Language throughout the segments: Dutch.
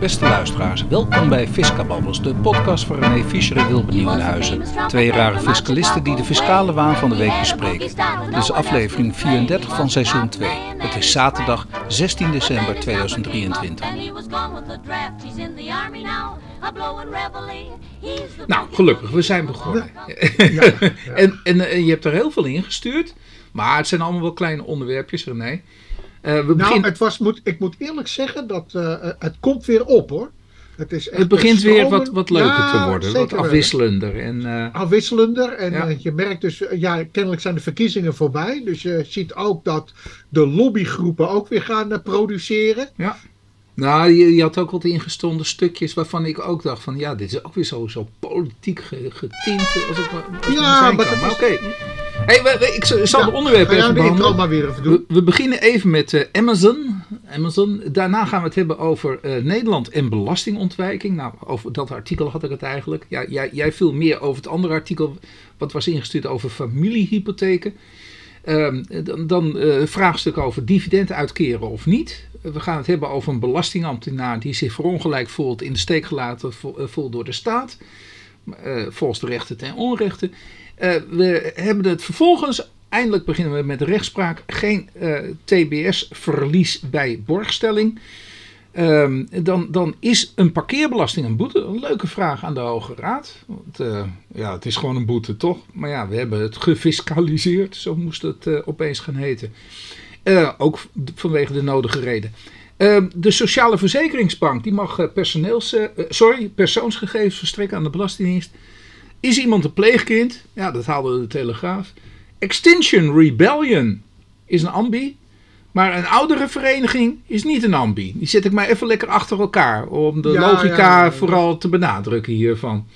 Beste luisteraars, welkom bij Fiscababbels, de podcast van René Fischer en Wilbert Nieuwenhuizen. Twee rare fiscalisten die de fiscale waan van de week bespreken. Dit is aflevering 34 van seizoen 2. Het is zaterdag 16 december 2023. Nou, gelukkig, we zijn begonnen. Ja, en, en, en je hebt er heel veel in gestuurd, maar het zijn allemaal wel kleine onderwerpjes, René. Uh, we nou, het was, moet, ik moet eerlijk zeggen dat uh, het komt weer op hoor. Het, is het begint weer wat, wat leuker te worden, wat afwisselender. En, uh, afwisselender en ja. je merkt dus, ja, kennelijk zijn de verkiezingen voorbij. Dus je ziet ook dat de lobbygroepen ook weer gaan produceren. Ja. Nou, je, je, had ook wat ingestonden stukjes waarvan ik ook dacht van ja, dit is ook weer zo, zo politiek getint. Als ja, maar, maar oké. Hey, we, ik zal ja, de onderwerpen even behandelen. maar weer even doen. We, beginnen even met uh, Amazon. Amazon. Daarna gaan we het hebben over uh, Nederland en belastingontwijking. Nou, over dat artikel had ik het eigenlijk. Ja, jij, jij viel meer over het andere artikel wat was ingestuurd over familiehypotheken. Uh, dan dan uh, vraagstuk over dividend uitkeren of niet. We gaan het hebben over een belastingambtenaar die zich verongelijk voelt, in de steek gelaten voelt door de staat. volgens de rechten ten onrechten. Uh, we hebben het vervolgens, eindelijk beginnen we met de rechtspraak, geen eh, TBS-verlies bij borgstelling. Um, dan, dan is een parkeerbelasting een boete? Een leuke vraag aan de Hoge Raad. Want uh, ja, het is gewoon een boete, toch? Maar ja, we hebben het gefiscaliseerd, zo moest het opeens gaan heten. Ook vanwege de nodige reden. Ehm, de Sociale Verzekeringsbank die mag personeels, sorry, persoonsgegevens verstrekken aan de Belastingdienst. Is iemand een pleegkind? Ja, dat haalde de Telegraaf. Extinction Rebellion is een ambi. Maar een oudere vereniging is niet een ambi. Die zet ik maar even lekker achter elkaar. Om de logica vooral te benadrukken hiervan.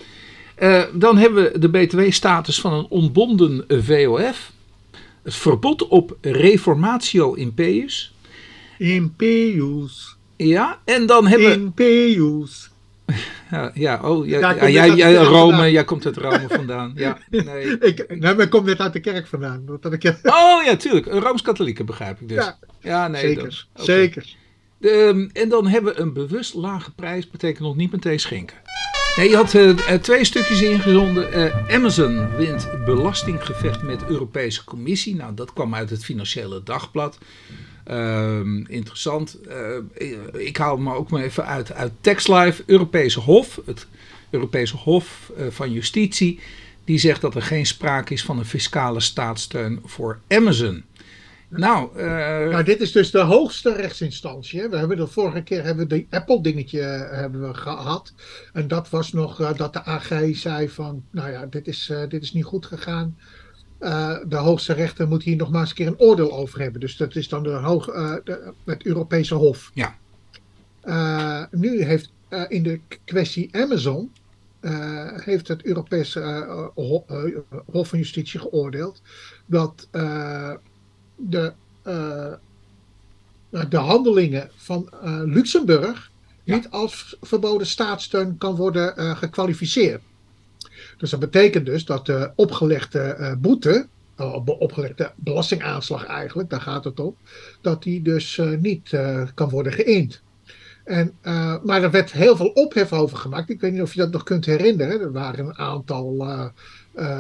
Uh, dan hebben we de btw-status van een ontbonden VOF. Het verbod op reformatio impius. Impius. Ja, en dan hebben we... Impius. Ja, ja, oh, ja, ja, jij, jij, Rome, jij komt uit Rome vandaan. Ja, nee. ik, nou, ik kom net uit de kerk vandaan. Dat ik... Oh ja, tuurlijk. Rooms-katholieke begrijp ik dus. Ja, ja nee. Zeker, zeker. Um, en dan hebben we een bewust lage prijs, betekent nog niet meteen schenken. Nee, je had uh, twee stukjes ingezonden. Uh, Amazon wint belastinggevecht met Europese Commissie. Nou, dat kwam uit het Financiële Dagblad. Uh, interessant. Uh, ik haal me ook maar even uit, uit TextLive. Europese Hof, het Europese Hof uh, van Justitie, die zegt dat er geen sprake is van een fiscale staatssteun voor Amazon. Nou, nou, dit is dus de hoogste rechtsinstantie. We hebben de vorige keer hebben we de Apple dingetje hebben we gehad. En dat was nog dat de AG zei van, nou ja, dit is, dit is niet goed gegaan. Uh, de hoogste rechter moet hier nog maar eens een keer een oordeel over hebben. Dus dat is dan de hoog, uh, de, het Europese Hof. Ja. Uh, nu heeft in de kwestie Amazon. heeft het Europese Hof van Justitie geoordeeld. dat de, de handelingen van Luxemburg. niet als verboden staatssteun kan worden gekwalificeerd. Dus dat betekent dus dat de opgelegde uh, boete, uh, opgelegde belastingaanslag eigenlijk, daar gaat het om, dat die dus uh, niet kan worden geïnd. En, maar er werd heel veel ophef over gemaakt. Ik weet niet of je dat nog kunt herinneren. Er waren een aantal,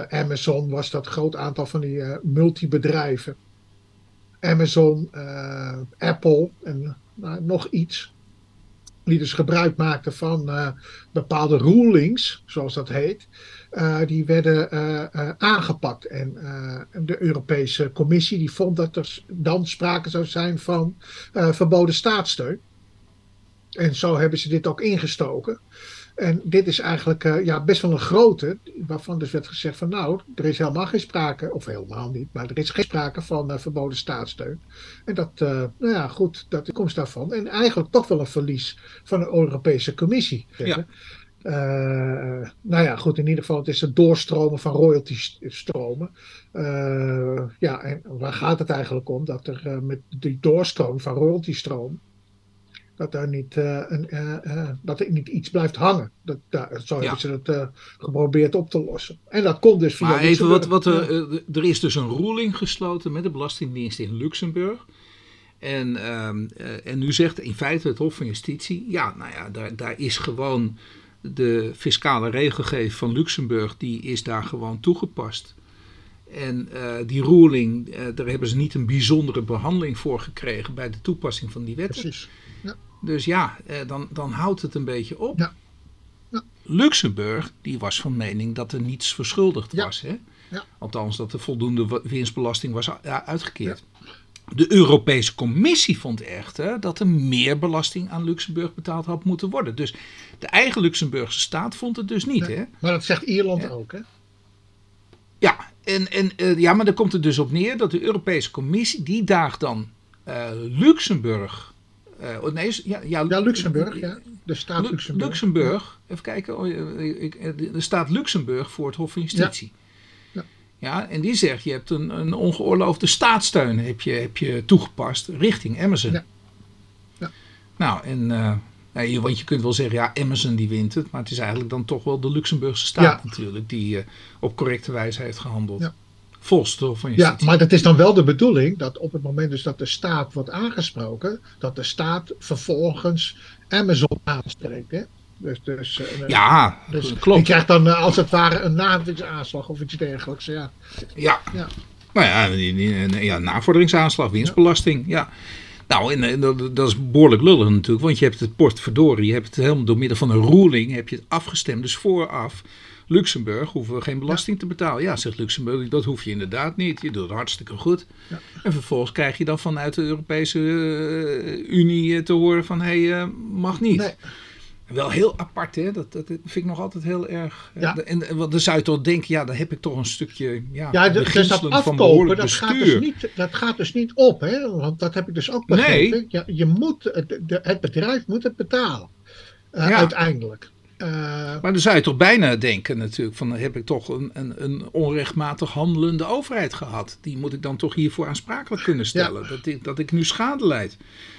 Amazon was dat groot aantal van die multibedrijven. Amazon, Apple en nog iets die dus gebruik maakten van bepaalde rulings, zoals dat heet, die werden uh, aangepakt. En de Europese Commissie die vond dat er dan sprake zou zijn van verboden staatssteun. En zo hebben ze dit ook ingestoken. En dit is eigenlijk ja, best wel een grote, waarvan dus werd gezegd van nou, er is helemaal geen sprake, of helemaal niet, maar er is geen sprake van verboden staatssteun. En dat, nou ja, goed, dat de komst daarvan. En eigenlijk toch wel een verlies van de Europese Commissie. Ja. Uh, nou ja, goed, in ieder geval, het is het doorstromen van royalty-stromen. Uh, ja, en waar gaat het eigenlijk om? Dat er uh, met die doorstroom van royalty-stroom, dat er niet, een, dat er niet iets blijft hangen. Dat, daar, zo hebben ze het geprobeerd op te lossen. En dat komt dus via. Maar even wat, wat er, er is dus een ruling gesloten met de Belastingdienst in Luxemburg. En, ehm, eh, en nu zegt in feite het Hof van Justitie, ja, nou ja, daar, daar is gewoon de fiscale regelgeving van Luxemburg, die is daar gewoon toegepast. En uh, die ruling, uh, daar hebben ze niet een bijzondere behandeling voor gekregen bij de toepassing van die wetten. Precies. Ja. Dus ja, uh, dan, dan houdt het een beetje op. Ja. Ja. Luxemburg, die was van mening dat er niets verschuldigd was. Hè? Ja. Althans, dat er voldoende winstbelasting was uitgekeerd. De Europese Commissie vond echter dat er meer belasting aan Luxemburg betaald had moeten worden. Dus de eigen Luxemburgse staat vond het dus niet. Hè? Maar dat zegt Ierland ook, hè? Ja, en, en, eh, ja, maar dan komt het dus op neer dat de Europese Commissie, die daagt dan eh, Luxemburg. eh, oh, nee, ja, ja, Ja, Luxemburg, ja. De staat Lu- Luxemburg. Luxemburg, even kijken, oh, de staat Luxemburg voor het Hof van Justitie. Ja. Ja, en die zegt, je hebt een, een ongeoorloofde staatssteun heb je, heb je toegepast richting Amazon. Ja. Ja. Nou, en, je- want je kunt wel zeggen, ja, Amazon die wint het, maar het is eigenlijk dan toch wel de Luxemburgse staat Ja. natuurlijk, die eh, op correcte wijze heeft gehandeld. Ja. Volgens van Ja, Justitie. maar dat is dan wel de bedoeling dat op het moment dus dat de staat wordt aangesproken, dat de staat vervolgens Amazon aanspreekt. Hè? Dus, dus, eh, ja, dus je klopt. krijgt dan eh, als het ware een naamingsaanslag of iets dergelijks. Ja. Ja. Ja. Nou ja, die- ja, navorderingsaanslag, winstbelasting. Ja. Nou, en, en dat, dat is behoorlijk lullig natuurlijk, want je hebt het portverdorie, je hebt het helemaal door middel van een ruling, heb je het afgestemd. Dus vooraf, Luxemburg hoeven we geen belasting te betalen. Ja, zegt Luxemburg, dat hoef je inderdaad niet. Je doet het hartstikke goed. Ja. En vervolgens krijg je dan vanuit de Europese eh, Unie eh, te horen van, hé, hey, eh, mag niet. Nee. Wel heel apart, hè? Dat, dat vind ik nog altijd heel erg. Ja. En, zou je toch denken, ja, dan heb ik toch een stukje. Ja, Ja, d- dus dat afkopen, dat gaat, dus niet, dat gaat dus niet op. Hè? Want dat heb ik dus ook begrepen. Nee. Ja, je moet, het, de- het bedrijf moet het betalen. eh, Ja. Uiteindelijk. Eh, Maar dan zou je toch bijna denken natuurlijk van, heb ik toch een, een, een onrechtmatig handelende overheid gehad. Die moet ik dan toch hiervoor aansprakelijk kunnen stellen. Dat, ik, dat ik nu schade leid.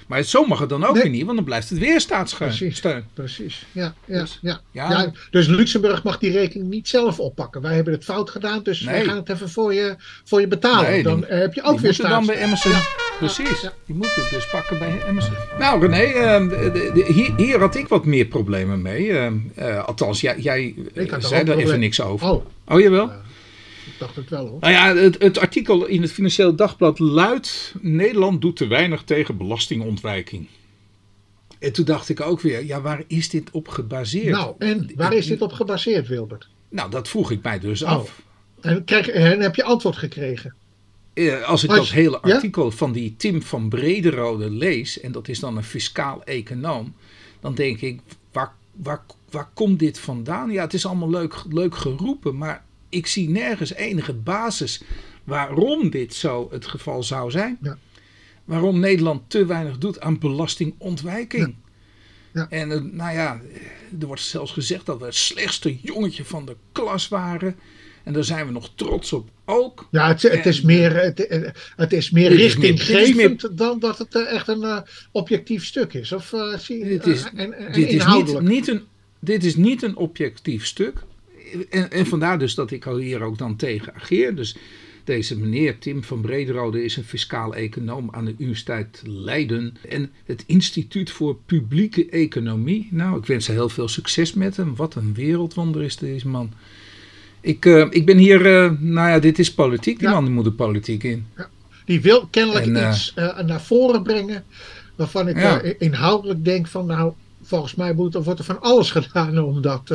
Maar zo mag het dan ook Nee. weer niet, want dan blijft het weer staatssteun. Precies. Precies, ja. ja, Dus- ja. ja. Ja, dus Luxemburg mag die rekening niet zelf oppakken. Wij hebben het fout gedaan, dus wij Nee. gaan het even voor je, voor je betalen. Nee, dan die- eh, heb je ook weer moeten dan bij. Ja. Precies. Ja. Die moeten het dus pakken bij Amazon. Nou René, eh, de- de- de- hier, hier had ik wat meer problemen mee. eh, eh, althans, jij, jij er zei daar even niks over. Oh, Oh jawel? Ik dacht het wel hoor. Nou ja, het, het artikel in het Financieel Dagblad luidt: Nederland doet te weinig tegen belastingontwijking. En toen dacht ik ook weer, ja, waar is dit op gebaseerd? Nou, en waar is dit op gebaseerd, Wilbert? Nou, dat vroeg ik mij dus Oh. af. En, krijg, en heb je antwoord gekregen? Eh, Als ik dat hele artikel van die Tim van Brederode lees, en dat is dan een fiscaal econoom, dan denk ik, waar, waar, waar komt dit vandaan? Ja, het is allemaal leuk, leuk geroepen, maar ik zie nergens enige basis waarom dit zo het geval zou zijn. Ja. Waarom Nederland te weinig doet aan belastingontwijking. Ja. En eh, nou ja, er wordt zelfs gezegd dat we het slechtste jongetje van de klas waren. En daar zijn we nog trots op ook. Ja, het, het, En- is, meer, het, eh, het is meer richtinggevend dan dat het eh, echt een eh, objectief stuk is. Of eh, zie je, Dit is, eh, en, en dit, is niet een, dit is niet een objectief stuk. En, en vandaar dus dat ik al hier ook dan tegen ageer. Dus deze meneer Tim van Brederode is een fiscaal econoom aan de Universiteit Leiden. En het Instituut voor Publieke Economie. Nou, ik wens ze heel veel succes met hem. Wat een wereldwonder is deze man. Ik, eh, ik ben hier, eh, nou ja, dit is politiek. Die Ja. man die moet de politiek in. Die wil kennelijk En, eh, iets naar voren brengen waarvan ik Ja. inhoudelijk denk van nou, volgens mij moet, wordt er van alles gedaan om dat...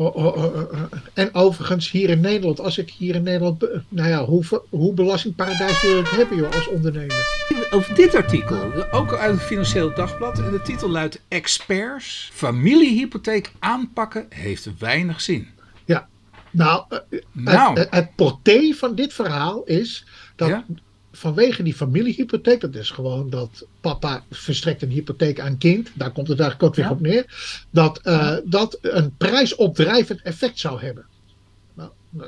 eh, oh, oh, oh, en overigens hier in Nederland, als ik hier in Nederland, nou ja, hoe, hoe belastingparadijs wil hebben joh, als ondernemer? Over dit artikel, ook uit het Financieel Dagblad. En de titel luidt: Experts, familiehypotheek aanpakken heeft weinig zin. Ja, nou, eh, Nou. Het, het porté van dit verhaal is dat Ja? Vanwege die familiehypotheek, dat is gewoon dat papa verstrekt een hypotheek aan kind, daar komt het eigenlijk ook weer Ja. op neer, dat eh, dat een prijsopdrijvend effect zou hebben.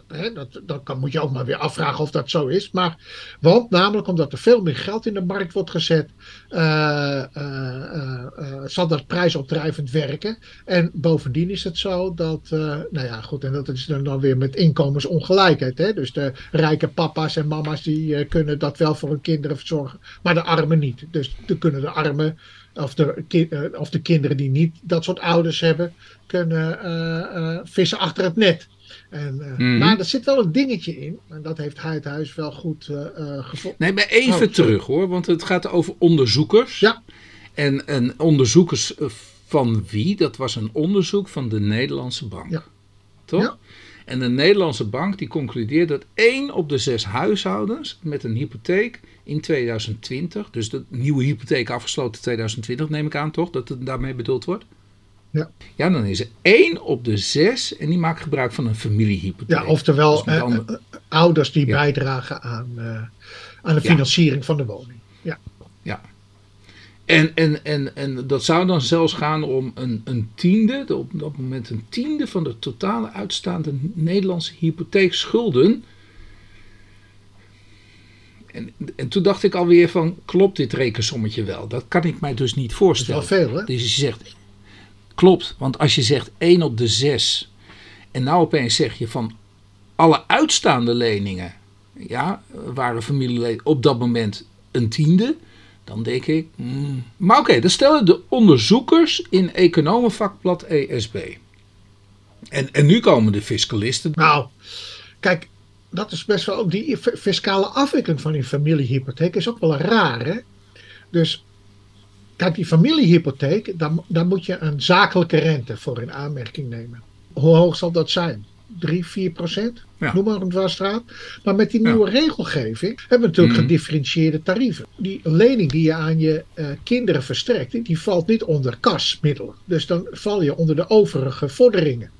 Hè, dat, dat kan, moet je ook maar weer afvragen of dat zo is. Maar, want namelijk omdat er veel meer geld in de markt wordt gezet, uh, uh, zal dat prijsopdrijvend werken. En bovendien is het zo dat, nou ja, goed, en dat is dan, dan weer met inkomensongelijkheid. Hè? Dus de rijke papa's en mama's die kunnen dat wel voor hun kinderen verzorgen, maar de armen niet. Dus dan kunnen de armen of de, of de kinderen die niet dat soort ouders hebben, kunnen vissen achter het net. En, uh, Maar er zit wel een dingetje in. En dat heeft hij het huis wel goed uh, gevonden. Nee, maar even oh, terug hoor. Want het gaat over onderzoekers. Ja. En, en onderzoekers van wie? Dat was een onderzoek van de Nederlandse Bank. Ja. Toch? Ja. En de Nederlandse Bank die concludeert dat één op de zes huishoudens met een hypotheek in 2020, dus de nieuwe hypotheek afgesloten 2020 neem ik aan toch, dat het daarmee bedoeld wordt? Ja. ja, dan is er één op de zes en die maakt gebruik van een familiehypotheek. Ja, oftewel dus eh, ouders die bijdragen aan, uh, aan de financiering ja. van de woning. Ja. ja. En, en, en, en dat zou dan zelfs gaan om een, een tiende, op dat moment een tiende van de totale uitstaande Nederlandse hypotheekschulden. En, en toen dacht ik alweer van, klopt dit rekensommetje wel? Dat kan ik mij dus niet voorstellen. Dat is wel veel, hè? Dus je zegt, Klopt, want als je zegt 1 op de 6 en nou opeens zeg je van alle uitstaande leningen, ja, waren familieleden op dat moment een tiende, dan denk ik, mm. maar oké, okay, dat stellen de onderzoekers in economenvakblad ESB. En, en nu komen de fiscalisten. Nou, kijk, dat is best wel ook die fiscale afwikkeling van die familiehypotheek is ook wel raar, hè? Dus Kijk, die familiehypotheek, daar, daar moet je een zakelijke rente voor in aanmerking nemen. Hoe hoog zal dat zijn? 3, 4 procent? Ja. Noem maar een dwarsstraat. Maar met die nieuwe ja. regelgeving hebben we natuurlijk Mhm. gedifferentieerde tarieven. Die lening die je aan je uh, kinderen verstrekt, die valt niet onder kasmiddelen. Dus dan val je onder de overige vorderingen.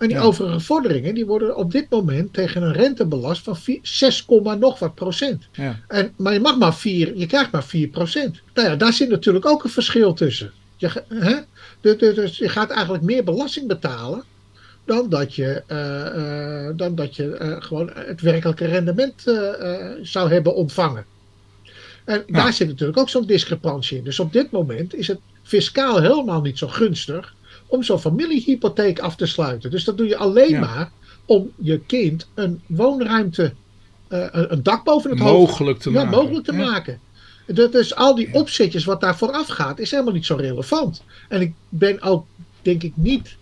En die Ja. overige vorderingen die worden op dit moment tegen een rente belast van 4 6, nog wat procent. Ja. En, maar je mag maar 4, je krijgt maar 4 procent. Nou ja, daar zit natuurlijk ook een verschil tussen. Je, hè? Dus, dus- dus je gaat eigenlijk meer belasting betalen dan dat je, eh, eh, dan dat je eh, gewoon het werkelijke rendement zou hebben ontvangen. En Ja. daar zit natuurlijk ook zo'n discrepantie in. Dus op dit moment is het fiscaal helemaal niet zo gunstig om zo'n familiehypotheek af te sluiten. Dus dat doe je alleen Ja. maar om je kind een woonruimte, eh, een, dak boven het hoofd Mogelijk te ja, maken. mogelijk te Ja. maken. Dat is al die opzetjes wat daar vooraf gaat, is helemaal niet zo relevant. En ik ben ook, denk ik, niet.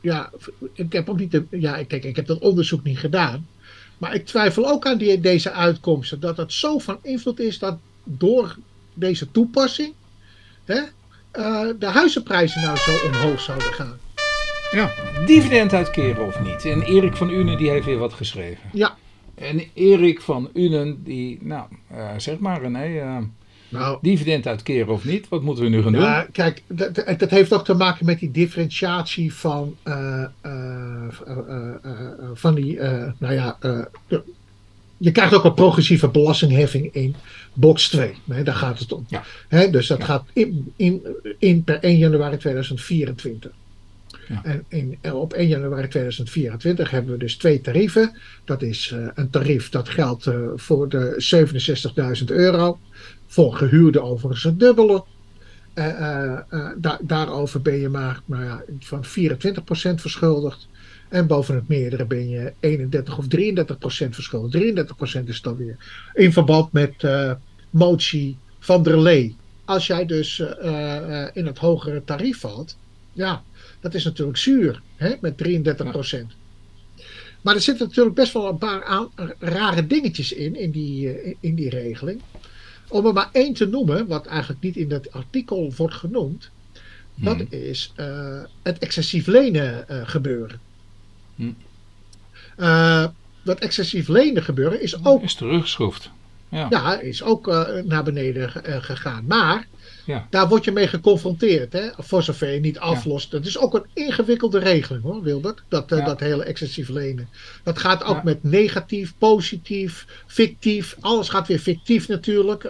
Ja, ik heb ook niet. De, ja, ik, kijk, ik heb dat onderzoek niet gedaan. Maar ik twijfel ook aan die, deze uitkomsten. Dat het zo van invloed is dat door deze toepassing. Hè, eh, de huizenprijzen nou zo omhoog zouden gaan. Ja, dividend uitkeren of niet. En Erik van Unen die heeft weer wat geschreven. Ja, En Erik van Unen die, nou, eh, zeg maar René, eh, nou. dividend uitkeren of niet? Wat moeten we nu gaan doen? Ja, kijk, dat, dat- heeft ook te maken met die differentiatie van, eh, eh, eh, eh, eh, van die, eh, nou ja, eh, de- je krijgt ook een progressieve belastingheffing in box 2. Hè, daar gaat het om. Ja. Hè, dus dat Ja. gaat in, in, in per 1 januari 2024. Ja. En in, op 1 januari 2024 hebben we dus twee tarieven. Dat is eh, een tarief dat geldt eh, voor de 67.000 euro. Voor gehuurde overigens het dubbele. Eh, da- daarover ben je maar, maar ja, van 24% verschuldigd. En boven het meerdere ben je 31 of 33% verschuldigd. 33% is dan weer in verband met eh, motie van der Lee. Als jij dus eh, eh, in het hogere tarief valt, ja, dat is natuurlijk zuur hè, met 33%. Maar er zitten natuurlijk best wel een paar aan- rare dingetjes in, in die, in die regeling. Om er maar één te noemen, wat eigenlijk niet in dat artikel wordt genoemd, dat Hmm. is het excessief lenen gebeuren. Hmm. Eh, dat excessief lenen gebeuren is ook, Is teruggeschroefd. Ja. ja, is ook eh, naar beneden eh, gegaan. Maar Ja. daar word je mee geconfronteerd, hè? voor zover je niet aflost. Dat is ook een ingewikkelde regeling hoor, Wilbert. Dat, dat hele excessief lenen. Dat gaat ook met negatief, positief, fictief. Alles gaat weer fictief natuurlijk.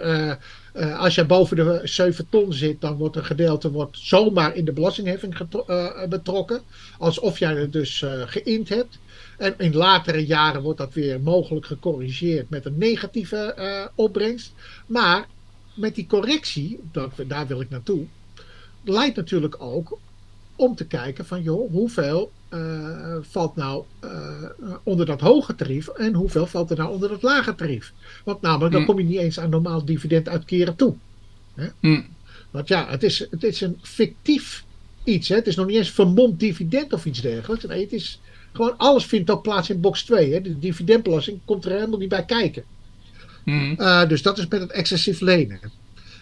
Eh, als je boven de 7 ton zit, dan wordt een gedeelte wordt zomaar in de belastingheffing uh, betrokken. Alsof jij het dus uh, geïnd hebt. En in latere jaren wordt dat weer mogelijk gecorrigeerd met een negatieve opbrengst. Maar met die correctie, daar wil ik naartoe, leidt natuurlijk ook om te kijken van joh, hoeveel uh, valt nou uh, onder dat hoge tarief en hoeveel valt er nou onder dat lage tarief. Want namelijk, dan mm. kom je niet eens aan normaal dividend uitkeren toe. Hè? Mm. Want ja, het is, het is een fictief iets. Hè? Het is nog niet eens vermomd dividend of iets dergelijks. Nee, het is gewoon alles vindt ook plaats in box 2. Hè? De dividendbelasting komt er helemaal niet bij kijken. Mm. Uh, dus dat is met het excessief lenen.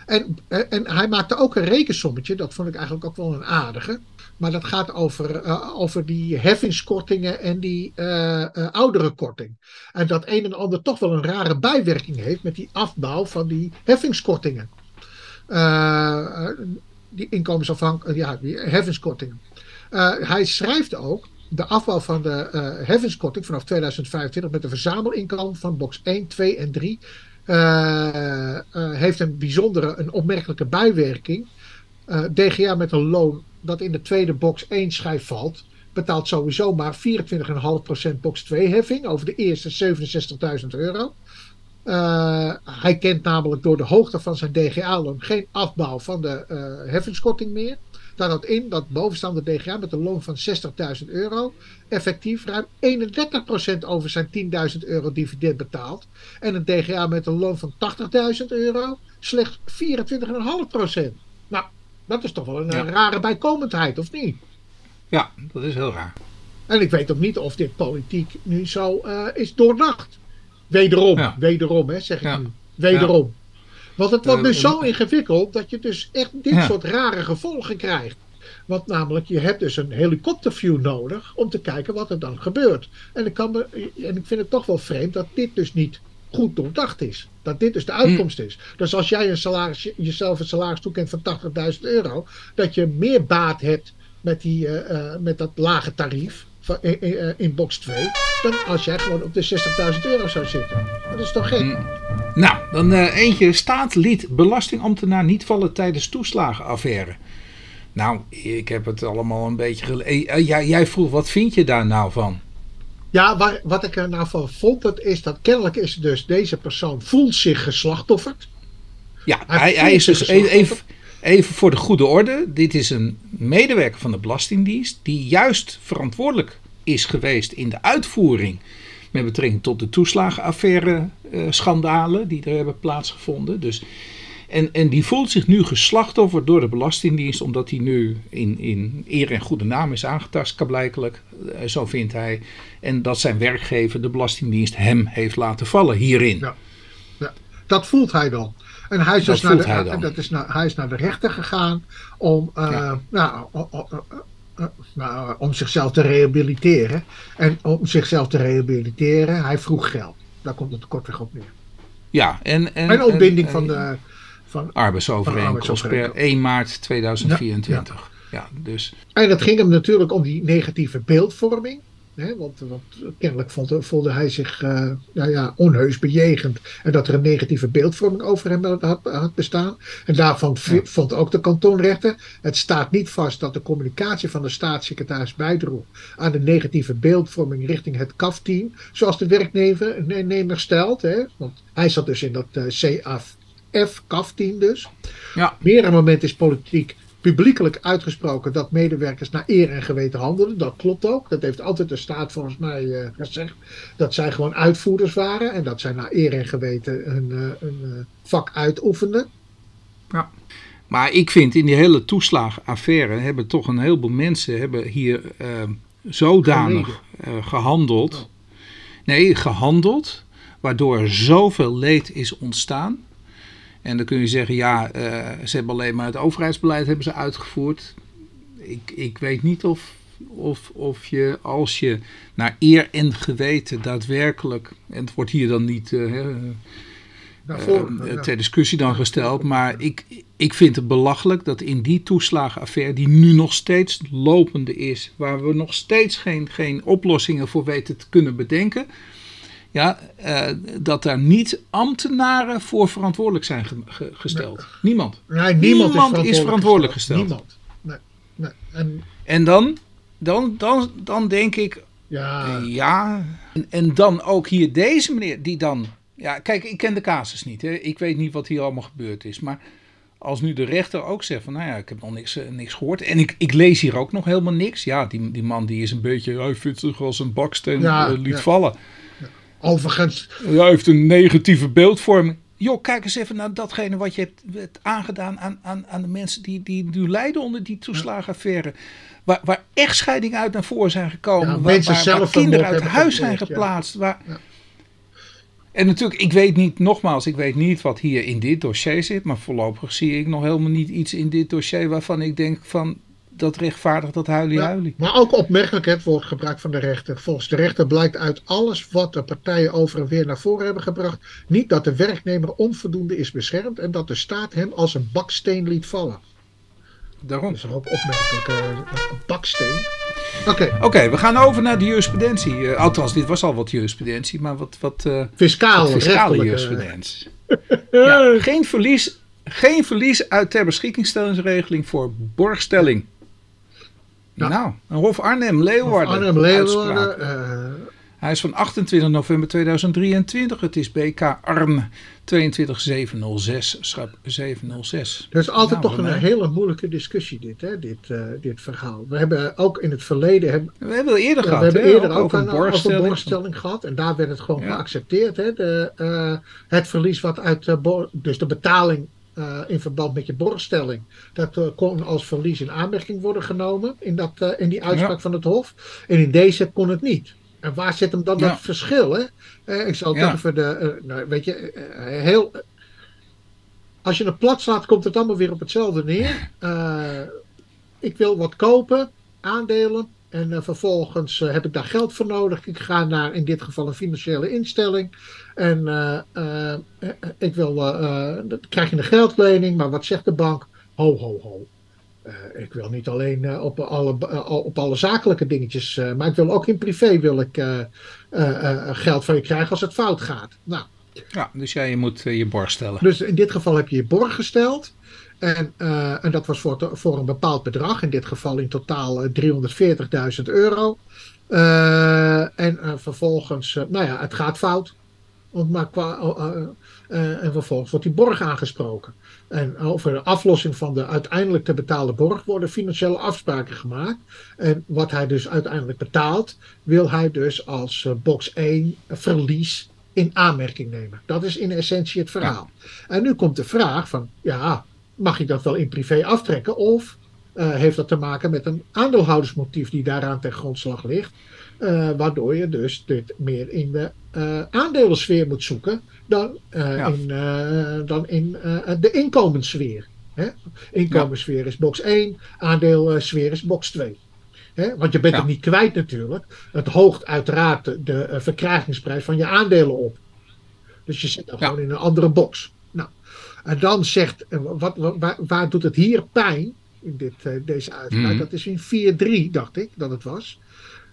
En, en hij maakte ook een rekensommetje, dat vond ik eigenlijk ook wel een aardige. Maar dat gaat over, uh, over die heffingskortingen en die uh, oudere korting. En dat een en ander toch wel een rare bijwerking heeft met die afbouw van die heffingskortingen. die inkomensafhankelijke, ja, die heffingskortingen. hij schrijft ook de afbouw van de heffingskorting vanaf 2025 met de verzamelinkomen van box 1, 2 en 3 heeft een bijzondere, een opmerkelijke bijwerking. DGA met een loon dat in de tweede box 1 schijf valt, betaalt sowieso maar 24,5% box 2 heffing over de eerste 67.000 euro. Uh, hij kent namelijk door de hoogte van zijn DGA-loon geen afbouw van de uh, heffingskorting meer. Daar houdt in dat bovenstaande DGA met een loon van 60.000 euro effectief ruim 31% over zijn 10.000 euro dividend betaalt. En een DGA met een loon van 80.000 euro slechts 24,5%. Nou, dat is toch wel een, rare bijkomendheid, of niet? Ja, dat is heel raar. En ik weet ook niet of dit politiek nu zo uh, is doordacht. Wederom, wederom, hè, zeg ik nu. Wederom. Want het wordt uh, dus zo ingewikkeld dat je dus echt dit soort rare gevolgen krijgt. Want namelijk, je hebt dus een helikopterview nodig om te kijken wat er dan gebeurt. En ik, kan me, en ik vind het toch wel vreemd dat dit dus niet goed doordacht is. Dat dit dus de uitkomst is. Dus als jij een salaris, jezelf een salaris toekent van 80.000 euro, dat je meer baat hebt met, die, uh, met dat lage tarief van, eh, in, box 2, dan als jij gewoon op de 60.000 euro zou zitten. Dat is toch gek? Hm. Nou, dan uh, eentje. Staat liet belastingambtenaar niet vallen tijdens toeslagenaffaire. Nou, ik heb het allemaal een beetje gelezen. Jij vroeg, wat vind je daar nou van? Ja, waar, wat ik er nou van vond, dat is dat kennelijk is dus deze persoon voelt zich geslachtofferd. Ja, hij, hij, is dus even, even voor de goede orde. Dit is een medewerker van de Belastingdienst die juist verantwoordelijk is geweest in de uitvoering met betrekking tot de toeslagenaffaire uh, schandalen die er hebben plaatsgevonden. Dus en, en die voelt zich nu geslachtoffer door de Belastingdienst, omdat hij nu in, in eer en goede naam is aangetast, kablijkelijk. Eh, zo vindt hij. En dat zijn werkgever, de Belastingdienst, hem heeft laten vallen hierin. Ja, ja. dat voelt hij dan. En hij is, dus naar de, hij. Dat is naar, hij is naar de rechter gegaan om, uh, nou, nou, om zichzelf te rehabiliteren. En om zichzelf te rehabiliteren, hij vroeg geld. Daar komt het kortweg op neer. Ja, en, en, en ontbinding van de van arbeidsovereenkomst per 1 maart 2024. Ja, dus. En het ging hem natuurlijk om die negatieve beeldvorming. Hè, want, want, kennelijk vond, voelde hij zich uh, nou ja, onheus bejegend. En dat er een negatieve beeldvorming over hem had, had bestaan. En daarvan vond ook de kantonrechter. Het staat niet vast dat de communicatie van de staatssecretaris bijdroeg aan de negatieve beeldvorming richting het CAF-team. Zoals de werknemer stelt. Hè, want hij zat dus in dat uh, CAF F, CAF-team dus. Ja. Meerdere momenten is politiek publiekelijk uitgesproken dat medewerkers naar eer en geweten handelen. Dat klopt ook. Dat heeft altijd de staat volgens mij uh, gezegd. Dat zij gewoon uitvoerders waren en dat zij naar eer en geweten hun, uh, hun vak uitoefenden. Ja. Maar ik vind in die hele toeslagenaffaire hebben toch een heleboel mensen hebben hier zodanig gehandeld. Nee, gehandeld. Waardoor zoveel leed is ontstaan. En dan kun je zeggen, ja, uh, ze hebben alleen maar het overheidsbeleid hebben ze uitgevoerd. Ik, ik weet niet of, of, of je, als je naar eer en geweten daadwerkelijk, en het wordt hier dan niet uh, uh, ter discussie dan gesteld, maar ik, ik vind het belachelijk dat in die toeslagenaffaire, die nu nog steeds lopende is, waar we nog steeds geen, geen oplossingen voor weten te kunnen bedenken, Ja, uh, dat daar niet ambtenaren voor verantwoordelijk zijn ge ge gesteld. Nee. Niemand. Nee, niemand, niemand is, verantwoordelijk, gesteld. Niemand. Nee, nee. En, en dan, dan, dan, dan denk ik, ja, uh, ja. En, en, dan ook hier deze meneer, die dan, ja, kijk, ik ken de casus niet. Hè. Ik weet niet wat hier allemaal gebeurd is. Maar als nu de rechter ook zegt van, nou ja, ik heb nog niks, uh, niks gehoord. En ik, ik lees hier ook nog helemaal niks. Ja, die, die man die is een beetje, hij vindt zich als een baksteen Ja, uh, liet ja. vallen. Overigens, Ja, hij heeft een negatieve beeldvorming. Joh, kijk eens even naar datgene wat je hebt, hebt aangedaan aan, aan, aan de mensen die, die nu lijden onder die toeslagenaffaire. Waar, waar echtscheidingen uit naar voren zijn gekomen. Ja, waar, mensen waar, waar zelf kinderen uit huis zijn ja. geplaatst. Waar... Ja. En natuurlijk, ik weet niet, nogmaals, ik weet niet wat hier in dit dossier zit. Maar voorlopig zie ik nog helemaal niet iets in dit dossier waarvan ik denk van dat rechtvaardigt dat huilie Ja, huilie. maar ook opmerkelijk het woordgebruik van de rechter. Volgens de rechter blijkt uit alles wat de partijen over en weer naar voren hebben gebracht, niet dat de werknemer onvoldoende is beschermd en dat de staat hem als een baksteen liet vallen. Daarom. Dat is ook opmerkelijk. eh, een baksteen. Oké, Oké, we gaan over naar de jurisprudentie. Eh, althans, dit was al wat jurisprudentie, maar wat, wat, eh, fiscaal, wat fiscale jurisprudentie. ja, geen, verlies, geen verlies uit ter beschikkingstellingsregeling voor borgstelling. Nou, een Hof Arnhem, Leeuwarden. Arnhem. Leeuwarden. eh, Hij is van 28 november 2023. Het is BK Arn 22706, schap 706. Er is altijd Nou, toch een hele moeilijke discussie dit, hè, dit, eh, dit verhaal. We hebben ook in het verleden hebben, We hebben eerder Ja, gehad, we hebben hè, eerder ook, een borgstelling gehad. En daar werd het gewoon Ja. geaccepteerd. Hè? De, eh, het verlies wat uit dus de betaling eh, in verband met je borgstelling. Dat eh, kon als verlies in aanmerking worden genomen in, dat, eh, in die uitspraak Ja. van het Hof. En in deze kon het niet. En waar zit hem dan Ja. dat verschil? Hè? Ik zal Ja. even de. nou, weet je, heel. Als je het plat slaat, komt het allemaal weer op hetzelfde neer. Ik wil wat kopen, aandelen. En vervolgens heb ik daar geld voor nodig. Ik ga naar in dit geval een financiële instelling. En eh, eh, ik wil, eh, dan krijg je een geldlening. Maar wat zegt de bank? Ho, ho, ho. Ik wil niet alleen op, alle, op alle zakelijke dingetjes. maar ik wil ook in privé wil ik, geld van je krijgen als het fout gaat. Nou, Ja, dus jij moet je borg stellen. dus in dit geval heb je je borg gesteld. En, en dat was voor, te- voor een bepaald bedrag. In dit geval in totaal eh, 340.000 euro. En vervolgens, nou ja, het gaat fout. Want maar qua, eh, eh, en vervolgens wordt die borg aangesproken. En over de aflossing van de uiteindelijk te betalen borg worden financiële afspraken gemaakt. En wat hij dus uiteindelijk betaalt, wil hij dus als eh, box 1 verlies in aanmerking nemen. Dat is in essentie het verhaal. En nu komt de vraag van, ja, mag ik dat wel in privé aftrekken? Of heeft dat te maken met een aandeelhoudersmotief die daaraan ten grondslag ligt? waardoor je dus dit meer in de eh aandelensfeer moet zoeken dan, eh, Ja. in, eh, dan in de inkomenssfeer. Hè? Inkomenssfeer is box 1, aandeelsfeer is box 2. Hè? Want je bent Ja. het niet kwijt natuurlijk. Het hoogt uiteraard de, verkrijgingsprijs van je aandelen op. Dus je zit dan gewoon in een andere box. Nou, en dan zegt, wat, wat- waar, waar doet het hier pijn in dit, deze uitspraak? Mhm. Dat is in 4.3, dacht ik dat het was.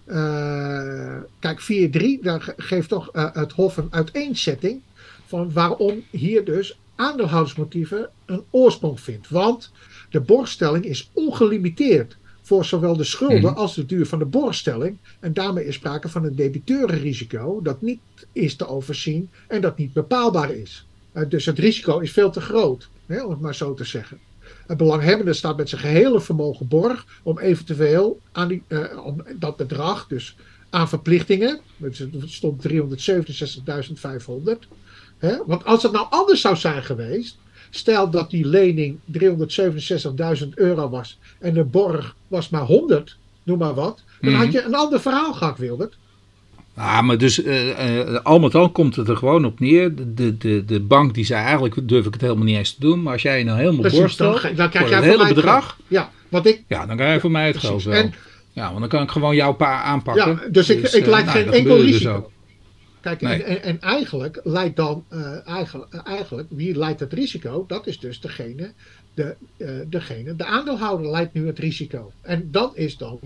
Eh, kijk, 4.3, daar ge- geeft toch eh, het Hof een uiteenzetting van waarom hier dus aandeelhoudersmotieven een oorsprong vindt. Want de borgstelling is ongelimiteerd voor zowel de schulden Mhm. als de duur van de borgstelling. En daarmee is sprake van een debiteurenrisico dat niet is te overzien en dat niet bepaalbaar is. Eh, dus het risico is veel te groot, hè, om het maar zo te zeggen. Het belanghebbende staat met zijn gehele vermogen borg om eventueel aan die, eh, om dat bedrag, dus aan verplichtingen, het stond 367.500. Hè, want als het nou anders zou zijn geweest, stel dat die lening 367.000 euro was en de borg was maar 100, noem maar wat, dan Mhm. had je een ander verhaal gehad, Wilbert. Ah, maar dus eh, eh, al met al komt het er gewoon op neer. De, de, de, bank die zei eigenlijk durf ik het helemaal niet eens te doen. Maar als jij nou helemaal Precies, borstelt dan, voor dan krijg jij van hele mij het bedrag. Ja, want ik, Ja, dan krijg je voor mij het Precies. geld wel. En- ja, want dan kan ik gewoon jouw pa aanpakken. Ja, dus ik, ik eh, leid nou, geen dat enkel dus risico. Kijk, Nee. en, en, en eigenlijk leidt dan, eigenlijk, eigenlijk, wie leidt het risico? Dat is dus degene, de, degene, de aandeelhouder leidt nu het risico. En dan is dan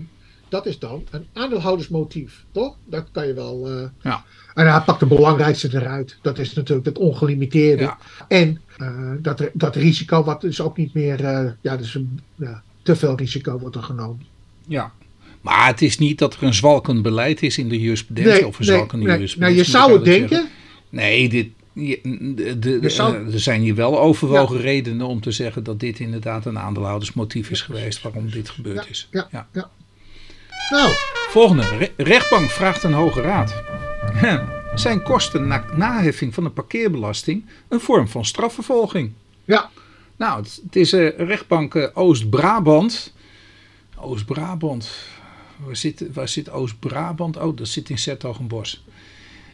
dat is dan een aandeelhoudersmotief, toch? Dat kan je wel. Uh... Ja. En hij pakt de belangrijkste eruit. Dat is natuurlijk het ongelimiteerde. Ja. En uh, dat, dat risico, wat dus ook niet meer. Uh, ja, dus te veel risico wordt er genomen. Ja. Maar het is niet dat er een zwalkend beleid is in de jurisprudentie Nee, of een nee, zwalkende nee. jurisprudentie. Nou, je zou het denken. zeggen. Nee, dit, je- de, de, Je zou- eh, er zijn hier wel overwogen redenen om te zeggen dat dit inderdaad een aandeelhoudersmotief is geweest waarom dit gebeurd is. Ja, ja. Nou, Volgende. Re- rechtbank vraagt een hoge raad. Zijn kosten na naheffing van de parkeerbelasting een vorm van strafvervolging? ja. Nou, het, het is eh, rechtbank eh, Oost-Brabant. Oost-Brabant. Waar zit, waar zit Oost-Brabant? Oh, dat zit in Zertogenbos.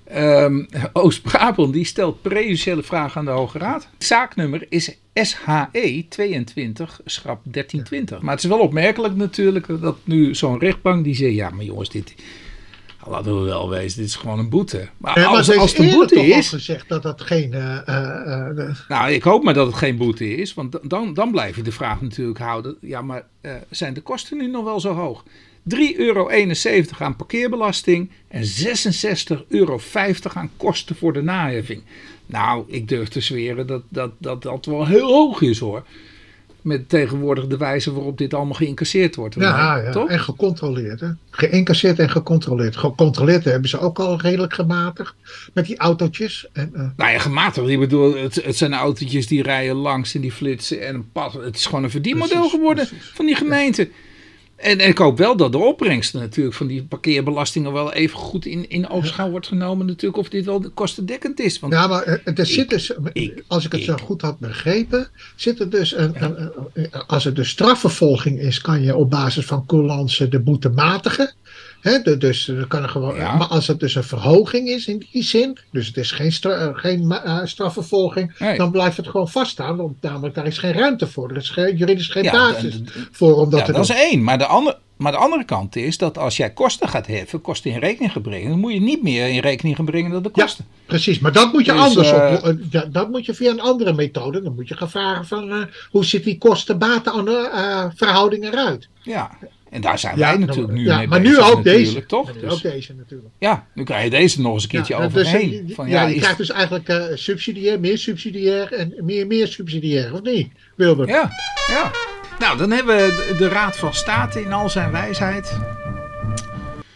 Ehm Oost-Brabant die stelt prejudiciële vragen aan de Hoge Raad. Zaaknummer is SHE 22 schrap 1320. Maar het is wel opmerkelijk natuurlijk dat nu zo'n rechtbank die zegt... Ja, maar jongens, dit... Laten we wel wezen, dit is gewoon een boete. Maar maar als, de boete toch al is... gezegd dat dat geen. eh, eh, eh, Nou, ik hoop maar dat het geen boete is, want dan, dan blijf je de vraag natuurlijk houden. Ja, maar zijn de kosten nu nog wel zo hoog? 3,71 euro aan parkeerbelasting en 66,50 euro aan kosten voor de naheffing. Nou, ik durf te zweren dat dat, dat, dat wel heel hoog is hoor. Met tegenwoordig de wijze waarop dit allemaal geïncasseerd wordt. ja, ja, toch? en gecontroleerd. Hè? Geïncasseerd en gecontroleerd. Gecontroleerd hebben ze ook al redelijk gematigd met die autootjes. En, eh, Nou ja, gematigd. Ik bedoel, het, het zijn autootjes die rijden langs en die flitsen en pas. Het is gewoon een verdienmodel Precies, geworden precies. van die gemeente. En, en ik hoop wel dat de opbrengsten natuurlijk van die parkeerbelastingen wel even goed in, in oogschouw wordt genomen natuurlijk of dit wel kostendekkend is. Want ja, maar eh, er zit dus, ik- als ik het zo goed had begrepen, zit er dus een- als het dus strafvervolging is, kan je op basis van coulance de boete matigen. Dus er kan er gewoon, Ja. Maar als het dus een verhoging is in die zin, dus het is geen, stra- eh, geen eh, strafvervolging, Nee. dan blijft het gewoon vaststaan. Want namelijk daar is geen ruimte voor. Er is geen, juridisch geen Ja, basis voor om dat ja, te dat doen. is één. Maar de, andere, maar de andere kant is dat als jij kosten gaat heffen, kosten in rekening gaan brengen, dan moet je niet meer in rekening gaan brengen dan de kosten. Precies, maar dat moet je Dus, anders op. eh, ja, dat moet je via een andere methode. Dan moet je gaan vragen van hoe ziet die kosten-baten-verhouding eruit. Ja. En daar zijn wij natuurlijk nu ja, mee maar bezig nu ook natuurlijk, deze. toch? Maar nu Dus- ook deze natuurlijk. Ja, nu krijg je deze nog eens een keertje dus, overheen. van, ja, je is- krijgt dus eigenlijk subsidiair, meer subsidiair en meer meer subsidiair, of niet, Wilbert? ja, ja. Nou, dan hebben we de- Raad van State in al zijn wijsheid.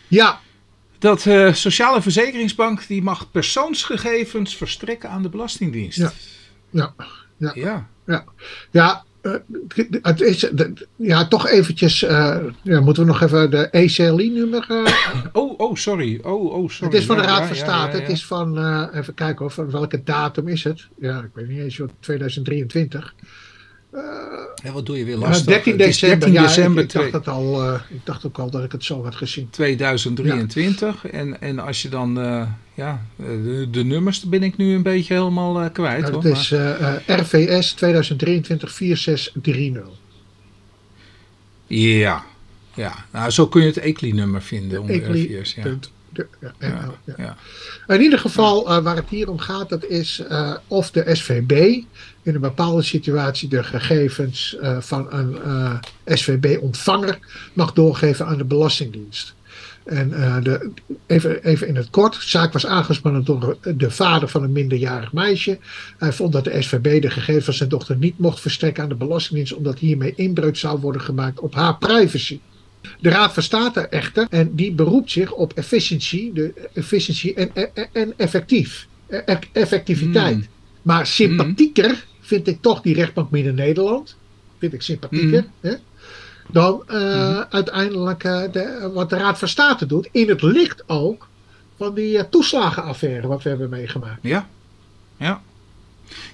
Ja, Dat eh Sociale Verzekeringsbank die mag persoonsgegevens verstrekken aan de Belastingdienst. Ja. ja, Ja. ja. ja het is, ja, toch eventjes, eh, ja, moeten we nog even de ECLI-nummer... Oh, oh, sorry. Oh, oh, sorry. het is van de Raad van State, het is van, eh, even kijken hoor, van welke datum is het? Ja, ik weet niet eens, joh, 2023. Ja, wat doe je weer lastig? 13 Het is december, 13 ja, december ik, ik, dacht het al, eh, ik dacht ook al dat ik het zo had gezien. 2023. En, en als je dan, eh, ja, eh, de, de nummers ben ik nu een beetje helemaal kwijt. Het is RVS 2023-4630. Ja, ja. Nou, zo kun je het ECLI-nummer vinden onder Ecli- RVS. Ja. punt. De- ja, Ja, ja, ja. ja. In ieder geval, waar het hier om gaat, dat is of de SVB in een bepaalde situatie de gegevens eh, van een eh, SVB-ontvanger mag doorgeven aan de Belastingdienst. En eh, de, even, even in het kort, de zaak was aangespannen door de vader van een minderjarig meisje. Hij vond dat de SVB de gegevens van zijn dochter niet mocht verstrekken aan de Belastingdienst, omdat hiermee inbreuk zou worden gemaakt op haar privacy. De Raad van State echter, en die beroept zich op efficiëntie, de efficiëntie en, en, en effectief, e- effectiviteit. Mm. Maar sympathieker vind ik toch die rechtbank Midden-Nederland. Vind ik sympathieker. Hè? Dan eh, uiteindelijk eh, de, wat de Raad van State doet. In het licht ook van die eh, toeslagenaffaire wat we hebben meegemaakt. Ja, ja.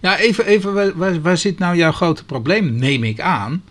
Ja, even, even waar, waar, waar zit nou jouw grote probleem, neem ik aan?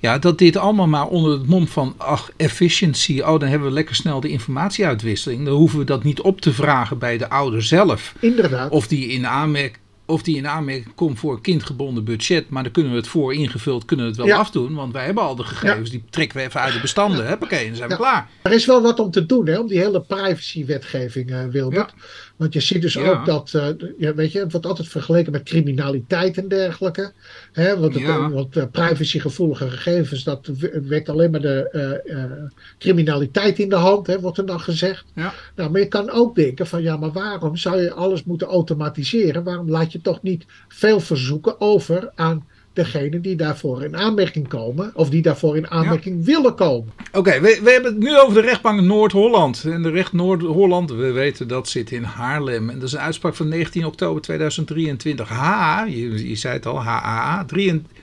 Ja, dat dit allemaal maar onder het mom van, ach, efficiency, oh, dan hebben we lekker snel de informatieuitwisseling. Dan hoeven we dat niet op te vragen bij de ouder zelf. Inderdaad. Of die in aanmerking, of die in aanmerking komt voor kindgebonden budget, maar dan kunnen we het voor ingevuld, kunnen we het wel Ja. afdoen. Want wij hebben al de gegevens, die trekken we even uit de bestanden. Huppakee, dan zijn we Ja. klaar. Er is wel wat om te doen, hè, om die hele privacy-wetgeving, eh, Wilbert. Want je ziet dus Ja. ook dat, eh, ja, weet je, het wordt altijd vergeleken met criminaliteit en dergelijke. Hè, want het, Ja. want eh, privacygevoelige gegevens, dat w- wekt alleen maar de eh, eh, criminaliteit in de hand, hè, wordt er dan gezegd. Ja. Nou, maar je kan ook denken van, ja, maar waarom zou je alles moeten automatiseren? Waarom laat je toch niet veel verzoeken over aan degene die daarvoor in aanmerking komen, of die daarvoor in aanmerking willen komen? Oké, we, we hebben het nu over de rechtbank Noord-Holland. En de recht Noord-Holland, we weten dat zit in Haarlem. En dat is een uitspraak van 19 oktober 2023. H, je, je zei het al, HAA,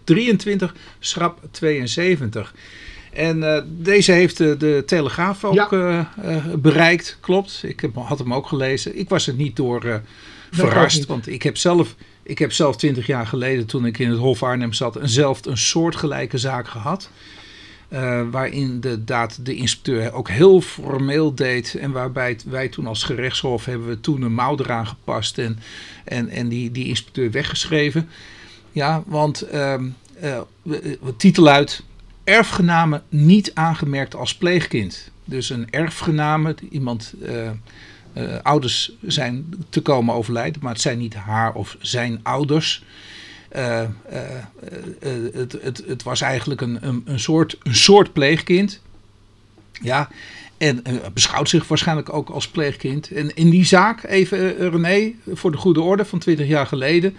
23, schrap 72. En eh, deze heeft de, de Telegraaf ook Ja. eh, eh, bereikt, klopt. Ik heb, had hem ook gelezen. Ik was er niet door verrast, want ik heb zelf... Ik heb zelf twintig jaar geleden, toen ik in het Hof Arnhem zat, zelf een soortgelijke zaak gehad. Eh, waarin inderdaad de inspecteur ook heel formeel deed. En waarbij wij toen als gerechtshof hebben we toen een mouw eraan gepast. En, en, en die, die inspecteur weggeschreven. Ja, want we- we- titel uit. Erfgename niet aangemerkt als pleegkind. Dus een erfgename, iemand... eh, ouders zijn te komen overlijden, maar het zijn niet haar of zijn ouders. Eh, eh, het, het, het was eigenlijk een, een, een, soort, een soort pleegkind. Ja, en beschouwt zich waarschijnlijk ook als pleegkind. En in die zaak, even René, voor de goede orde van 20 jaar geleden.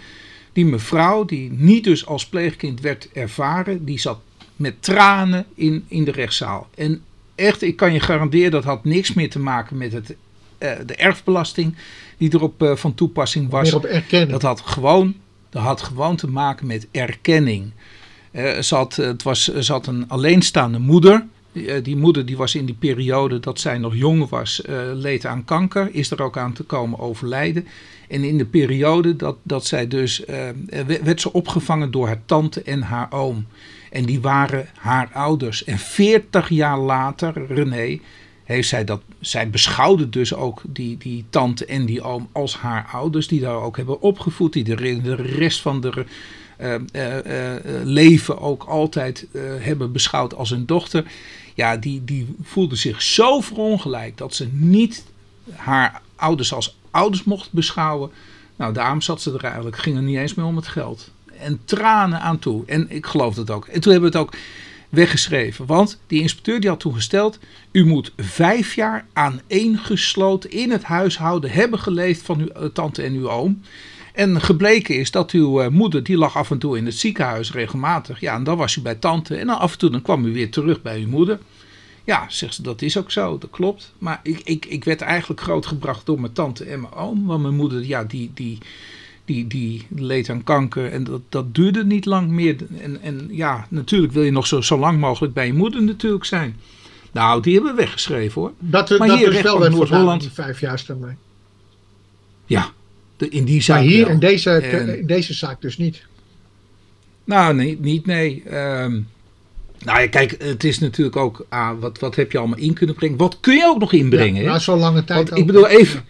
Die mevrouw, die niet dus als pleegkind werd ervaren, die zat met tranen in, in de rechtszaal. En echt, ik kan je garanderen, dat had niks meer te maken met het, de erfbelasting die erop eh, van toepassing was. Meer op. Dat had gewoon, dat had gewoon te maken met erkenning. Eh, ze, had, het was, ze had een alleenstaande moeder. Die, eh, die moeder die was in die periode dat zij nog jong was, eh, leed aan kanker. Is er ook aan te komen overlijden. En in de periode dat, dat zij dus, eh, werd werd ze opgevangen door haar tante en haar oom. En die waren haar ouders. En 40 jaar later, René, heeft zij dat. Zij beschouwde dus ook die, die tante en die oom als haar ouders, die daar ook hebben opgevoed, die de, de rest van de eh, eh, eh, leven ook altijd hebben beschouwd als hun dochter. Ja, die, die voelde zich zo verongelijkt dat ze niet haar ouders als ouders mocht beschouwen. Nou, daarom zat ze er eigenlijk, ging er niet eens meer om het geld. En tranen aan toe. En ik geloof het ook. En toen hebben we het ook weggeschreven. Want die inspecteur die had toen gesteld... u moet vijf jaar aaneengesloten in het huishouden hebben geleefd van uw eh, tante en uw oom. En gebleken is dat uw eh, moeder, die lag af en toe in het ziekenhuis regelmatig. Ja, en dan was u bij tante. En dan af en toe dan kwam u weer terug bij uw moeder. Ja, zegt ze, dat is ook zo, dat klopt. Maar ik, ik, ik werd eigenlijk grootgebracht door mijn tante en mijn oom. Want mijn moeder, ja, die, die, die, die leed aan kanker. En dat, dat duurde niet lang meer. En, en ja, natuurlijk wil je nog zo, zo lang mogelijk bij je moeder natuurlijk zijn. Nou, die hebben we weggeschreven hoor. Dat, Maar dat hier, is wel Noord-Holland. die vijfjaarstermijn. Ja, de, in die zaak Maar hier wel. in deze, En- in deze zaak dus niet. Nou, nee, niet nee. Ehm, nou ja, kijk, het is natuurlijk ook, ah, wat, wat heb je allemaal in kunnen brengen? Wat kun je ook nog inbrengen? Ja, na zo'n lange tijd. Want ook. ik bedoel even.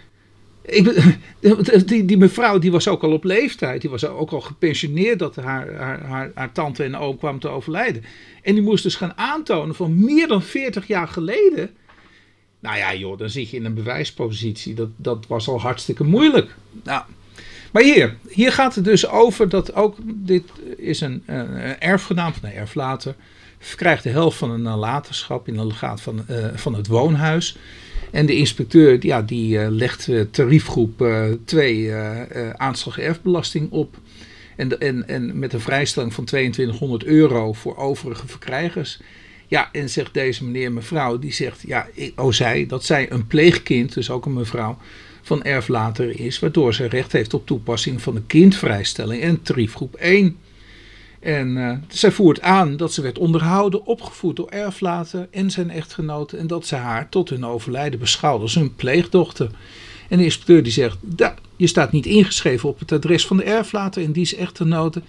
Ik, die, die mevrouw die was ook al op leeftijd. Die was ook al gepensioneerd dat haar, haar, haar, haar tante en oom kwam te overlijden. En die moest dus gaan aantonen van meer dan 40 jaar geleden. Nou ja, joh, dan zit je in een bewijspositie. Dat, dat was al hartstikke moeilijk. Nou, maar hier, hier gaat het dus over dat ook dit is een, een een erfgenaam van een erflater. Krijgt de helft van een nalatenschap in een legaat van, eh, van het woonhuis. En de inspecteur ja, die eh, legt eh, tariefgroep 2 aanslag erfbelasting op. En, en, en met een vrijstelling van 2200 euro voor overige verkrijgers. Ja, en zegt deze meneer, mevrouw, die zegt, ja, oh zij, dat zij een pleegkind, dus ook een mevrouw, van erflater is, waardoor ze recht heeft op toepassing van de kindvrijstelling en tariefgroep 1. En eh, zij voert aan dat ze werd onderhouden, opgevoed door erflater en zijn echtgenote. En dat ze haar tot hun overlijden beschouwde als hun pleegdochter. En de inspecteur die zegt, "Da, je staat niet ingeschreven op het adres van de erflater en die is echtgenote.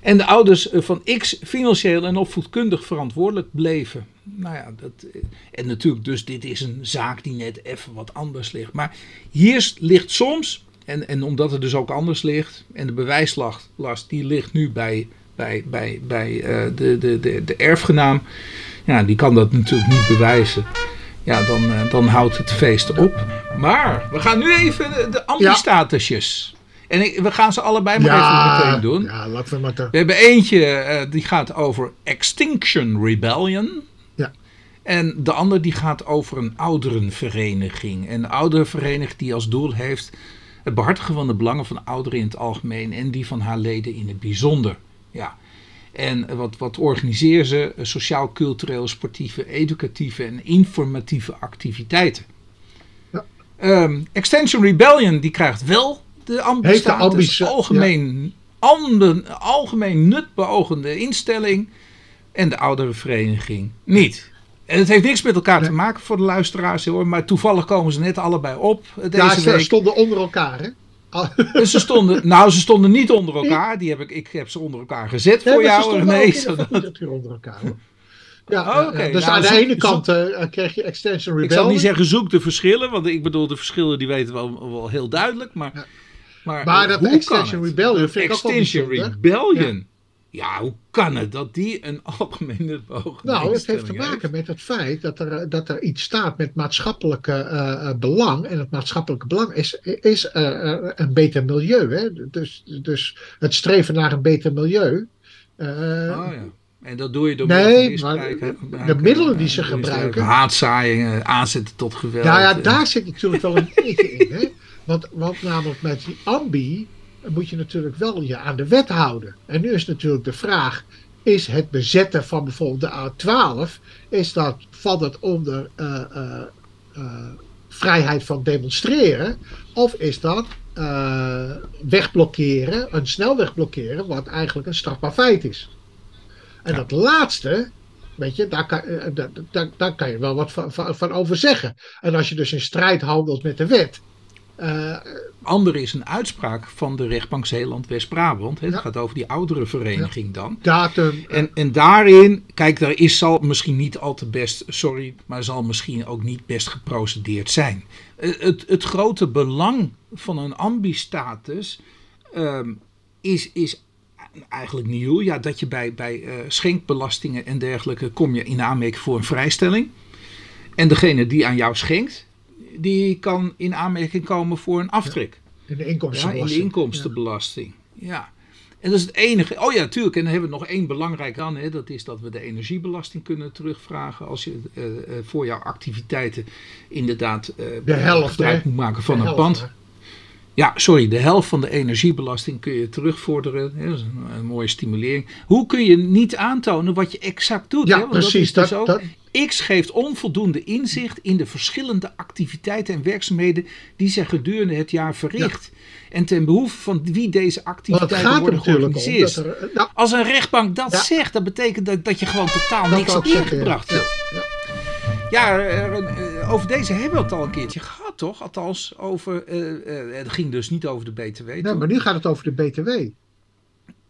En de ouders eh, van X financieel en opvoedkundig verantwoordelijk bleven. Nou ja, dat, eh, en natuurlijk dus dit is een zaak die net even wat anders ligt. Maar hier ligt soms, en, en omdat het dus ook anders ligt, en de bewijslast last, die ligt nu bij, bij, bij, bij eh, de, de, de, de erfgenaam. Ja, die kan dat natuurlijk niet bewijzen. ja, dan, eh, dan houdt het feest op. Maar we gaan nu even de, de ambistatusjes. En ik, we gaan ze allebei maar even meteen doen. Ja, laten we maar te... We hebben eentje uh, die gaat over Extinction Rebellion. Ja. En de ander die gaat over een ouderenvereniging. Een ouderenvereniging die als doel heeft het behartigen van de belangen van ouderen in het algemeen en die van haar leden in het bijzonder. En wat, wat organiseren ze? Sociaal, cultureel, sportieve, educatieve en informatieve activiteiten. Ja. Um, Extension Rebellion die krijgt wel de ambistatus, algemeen, ja. algemeen nutbeogende instelling en de ouderenvereniging niet. En het heeft niks met elkaar nee. te maken voor de luisteraars hoor, maar toevallig komen ze net allebei op deze ja, ze week. stonden onder elkaar hè? Ze stonden, nou, ze stonden niet onder elkaar. Die heb ik, ik heb ze onder elkaar gezet voor jou. Nee, ze stonden onder elkaar. Ja, oh, okay. dus nou, aan de zoek, ene kant zoek, uh, kreeg je Extension Rebellion. Ik zal niet zeggen zoek de verschillen, want ik bedoel de verschillen die weten we wel, wel heel duidelijk. Maar, ja. maar, maar dat Extension Rebellion vind ik Extension ook wel Rebellion. Ja. Hoe kan het dat die een algemene boog Nou, het heeft te maken met het feit dat er, dat er iets staat met maatschappelijke uh, belang. En het maatschappelijke belang is, is uh, een beter milieu. Hè? Dus, dus het streven naar een beter milieu. oh ja. En dat doe je door nee, maar de middelen die ze gebruiken. Haatzaaiingen, aanzetten tot geweld. Ja, ja, daar zit natuurlijk wel een beetje in. Hè? Want, want namelijk met die ambi moet je natuurlijk wel je aan de wet houden. En nu is natuurlijk de vraag: is het bezetten van bijvoorbeeld de A12, is dat, valt dat onder uh, uh, uh, vrijheid van demonstreren? Of is dat wegblokkeren, een snelweg blokkeren, wat eigenlijk een strafbaar feit is? En ja. dat laatste, weet je, daar kan, daar, daar, daar kan je wel wat van, van, van over zeggen. En als je dus in strijd handelt met de wet. Uh, andere is een uitspraak van de rechtbank Zeeland-West-Brabant. Het ja. gaat over die oudere vereniging ja. dan. Datum. En, en daarin, kijk, daar is, zal misschien niet al te best, sorry, maar zal misschien ook niet best geprocedeerd zijn. Het, het, het grote belang van een ambistatus um, is, is eigenlijk nieuw. Ja, dat je bij, bij uh, schenkbelastingen en dergelijke kom je in aanmerking voor een vrijstelling. En degene die aan jou schenkt, die kan in aanmerking komen voor een aftrek. Ja, in de inkomstenbelasting. Ja, in de inkomstenbelasting. Ja. En dat is het enige. Oh ja, natuurlijk. En dan hebben we nog één belangrijk aan. Hè, dat is dat we de energiebelasting kunnen terugvragen. Als je uh, uh, voor jouw activiteiten inderdaad uh, de helft, gebruik moet maken van de een pand. Hè? Ja, sorry, de helft van de energiebelasting kun je terugvorderen. Hè, dat is een, een, mooie stimulering. Hoe kun je niet aantonen wat je exact doet? Ja, hè? Want precies. Dat is dus dat, ook, dat... X geeft onvoldoende inzicht in de verschillende activiteiten en werkzaamheden die zij gedurende het jaar verricht. Ja. En ten behoeve van wie deze activiteiten worden georganiseerd. Er, nou, Als een rechtbank dat ja. zegt, dat betekent dat, dat je gewoon totaal niks hebt ingebracht. Ja. Ja, uh, over deze hebben we het al een keertje gehad, toch? Althans, over, uh, het ging dus niet over de BTW. Nee, maar nu gaat het over de BTW.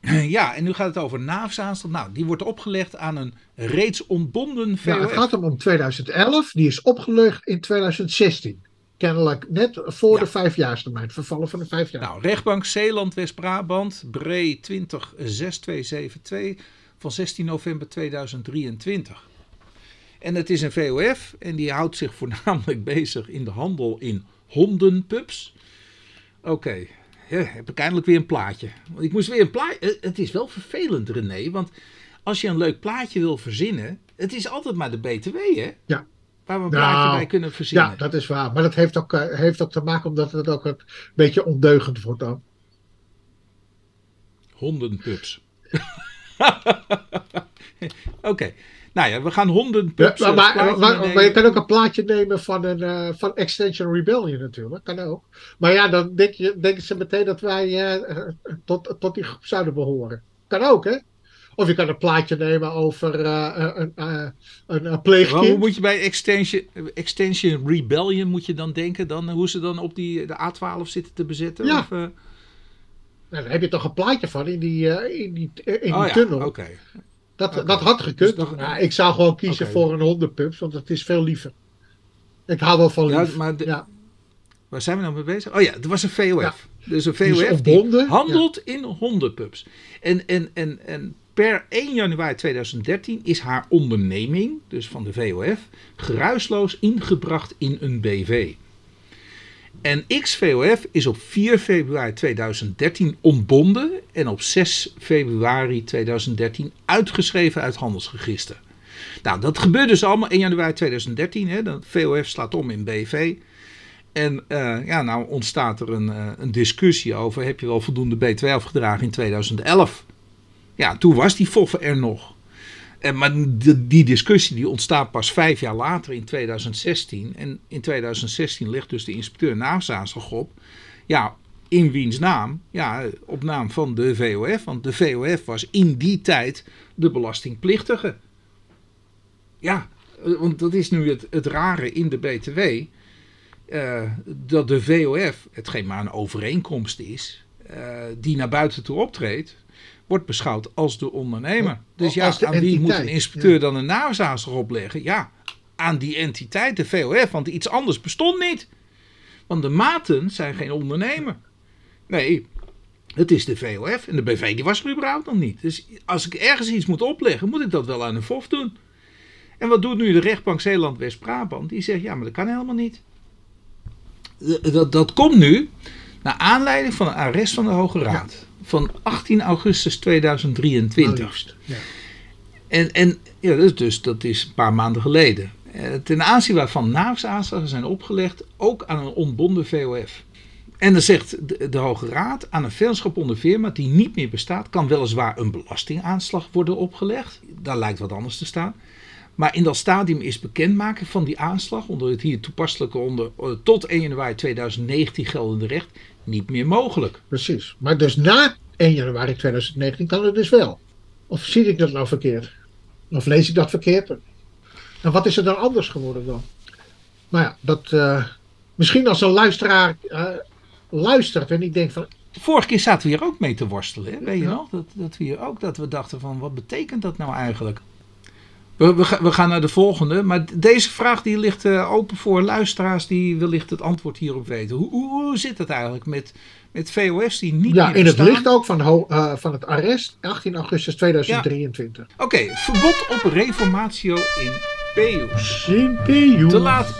Ja, en nu gaat het over NAVS-aanstand. Nou, die wordt opgelegd aan een reeds ontbonden VOF. Ja, het gaat om 2011. Die is opgelegd in 2016. Kennelijk net voor ja. de vijfjaarstermijn. Vervallen van de vijfjaar. Nou, rechtbank Zeeland, West-Brabant, Bree 206272 van 16 november 2023. En het is een VOF en die houdt zich voornamelijk bezig in de handel in hondenpups. Oké, okay. ja, heb ik eindelijk weer een plaatje. Want ik moest weer een plaatje. Het is wel vervelend, René, want als je een leuk plaatje wil verzinnen, het is altijd maar de BTW, hè? Ja. Waar we een plaatje nou, bij kunnen verzinnen. Ja, dat is waar. Maar dat heeft ook, uh, heeft ook te maken omdat het ook een beetje ondeugend wordt dan. Hondenpups. Oké. Okay. Nou ja, we gaan hondenpups. Ja, maar, maar, maar, maar, je kan ook een plaatje nemen van, een, uh, van Extension Rebellion natuurlijk. Kan ook. Maar ja, dan denk je, denken ze meteen dat wij uh, tot, tot die groep zouden behoren. Kan ook, hè? Of je kan een plaatje nemen over uh, een, een, een pleegkind. Hoe moet je bij Extension, Extension Rebellion moet je dan denken? Dan, hoe ze dan op die, de A12 zitten te bezetten? Ja. Of, nou, daar heb je toch een plaatje van in die, in die, in die oh, ja. tunnel. Oké. Okay. Dat, okay. dat had gekund. Dus ja, ik zou gewoon kiezen okay. voor een hondenpups, want het is veel liever. Ik hou wel van lief. Ja, maar de, ja. Waar zijn we nou mee bezig? Oh ja, er was een VOF. Ja. Dus een VOF die, die handelt in hondenpups. En, en, en, en per 1 januari 2013 is haar onderneming, dus van de VOF, geruisloos ingebracht in een BV. En XVOF is op 4 februari 2013 ontbonden en op 6 februari 2013 uitgeschreven uit handelsregister. Nou, dat gebeurt dus allemaal 1 januari 2013. Hè. De VOF slaat om in BV. En uh, ja, nou ontstaat er een, uh, een, discussie over: heb je wel voldoende B2 afgedragen in 2011? Ja, toen was die FOF er nog. En, maar die, discussie die ontstaat pas vijf jaar later in 2016. En in 2016 ligt dus de inspecteur naamsaanslag op. Ja, in wiens naam? Ja, op naam van de VOF. Want de VOF was in die tijd de belastingplichtige. Ja, want dat is nu het, rare in de BTW. Uh, dat de VOF, hetgeen maar een overeenkomst is, uh, die naar buiten toe optreedt, wordt beschouwd als de ondernemer. Dus ja, aan wie moet een inspecteur ja. dan een naamsaanslag opleggen? Ja, aan die entiteit, de VOF, want iets anders bestond niet. Want de maten zijn geen ondernemer. Nee, het is de VOF en de BV die was er überhaupt nog niet. Dus als ik ergens iets moet opleggen, moet ik dat wel aan een FOF doen. En wat doet nu de rechtbank Zeeland-West-Brabant? Die zegt, ja, maar dat kan helemaal niet. Dat, dat komt nu naar aanleiding van een arrest van de Hoge Raad. Ja. Van 18 augustus 2023. Ja. En, en ja, dat, is dus, dat is een paar maanden geleden. Eh, ten aanzien waarvan naamsaanslagen zijn opgelegd, ook aan een ontbonden VOF. En dan zegt de, de, Hoge Raad aan een vennootschap onder firma die niet meer bestaat, kan weliswaar een belastingaanslag worden opgelegd. Daar lijkt wat anders te staan. Maar in dat stadium is bekendmaken van die aanslag onder het hier toepasselijke onder, tot 1 januari 2019 geldende recht niet meer mogelijk. Precies. Maar dus na 1 januari 2019 kan het dus wel. Of zie ik dat nou verkeerd? Of lees ik dat verkeerd? En wat is er dan anders geworden dan? Maar ja, dat, uh, misschien als een luisteraar uh, luistert en ik denk van... Vorige keer zaten we hier ook mee te worstelen, hè? weet je ja. nog? Dat, dat we hier ook dat we dachten van, wat betekent dat nou eigenlijk? We, we, we, gaan naar de volgende. Maar deze vraag die ligt uh, open voor luisteraars die wellicht het antwoord hierop weten. Hoe, hoe, hoe zit het eigenlijk met, met VOS die niet ja, in het licht ook van, uh, van het arrest 18 augustus 2023. Ja. Oké, okay, verbod op reformatio in Peus. In Peus. Te laat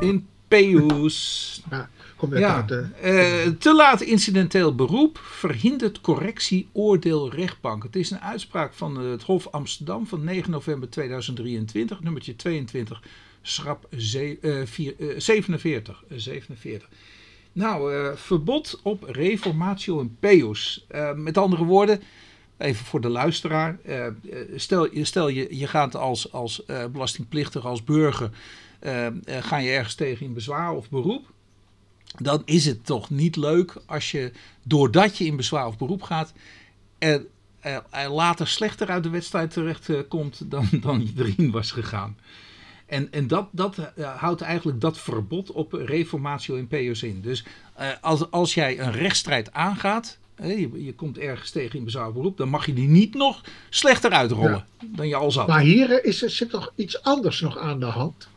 in Peus. Ja. Ja, uh, te laat incidenteel beroep verhindert correctie oordeel rechtbank. Het is een uitspraak van het Hof Amsterdam van 9 november 2023, nummertje 22, schrap ze, uh, vier, uh, 47, 47. Nou, verbod op reformatio in peus. met andere woorden, even voor de luisteraar. stel, stel je, je gaat als, als belastingplichtig, als burger, ga je ergens tegen in bezwaar of beroep dan is het toch niet leuk als je, doordat je in bezwaar of beroep gaat, er, er, er later slechter uit de wedstrijd terecht uh, komt dan, dan je erin was gegaan. En, en dat, dat uh, houdt eigenlijk dat verbod op reformatio in PO's in. Dus uh, als, als jij een rechtsstrijd aangaat, je, je, komt ergens tegen in bezwaar of beroep, dan mag je die niet nog slechter uitrollen ja. dan je al zat. Maar hier is, er zit toch iets anders nog aan de hand.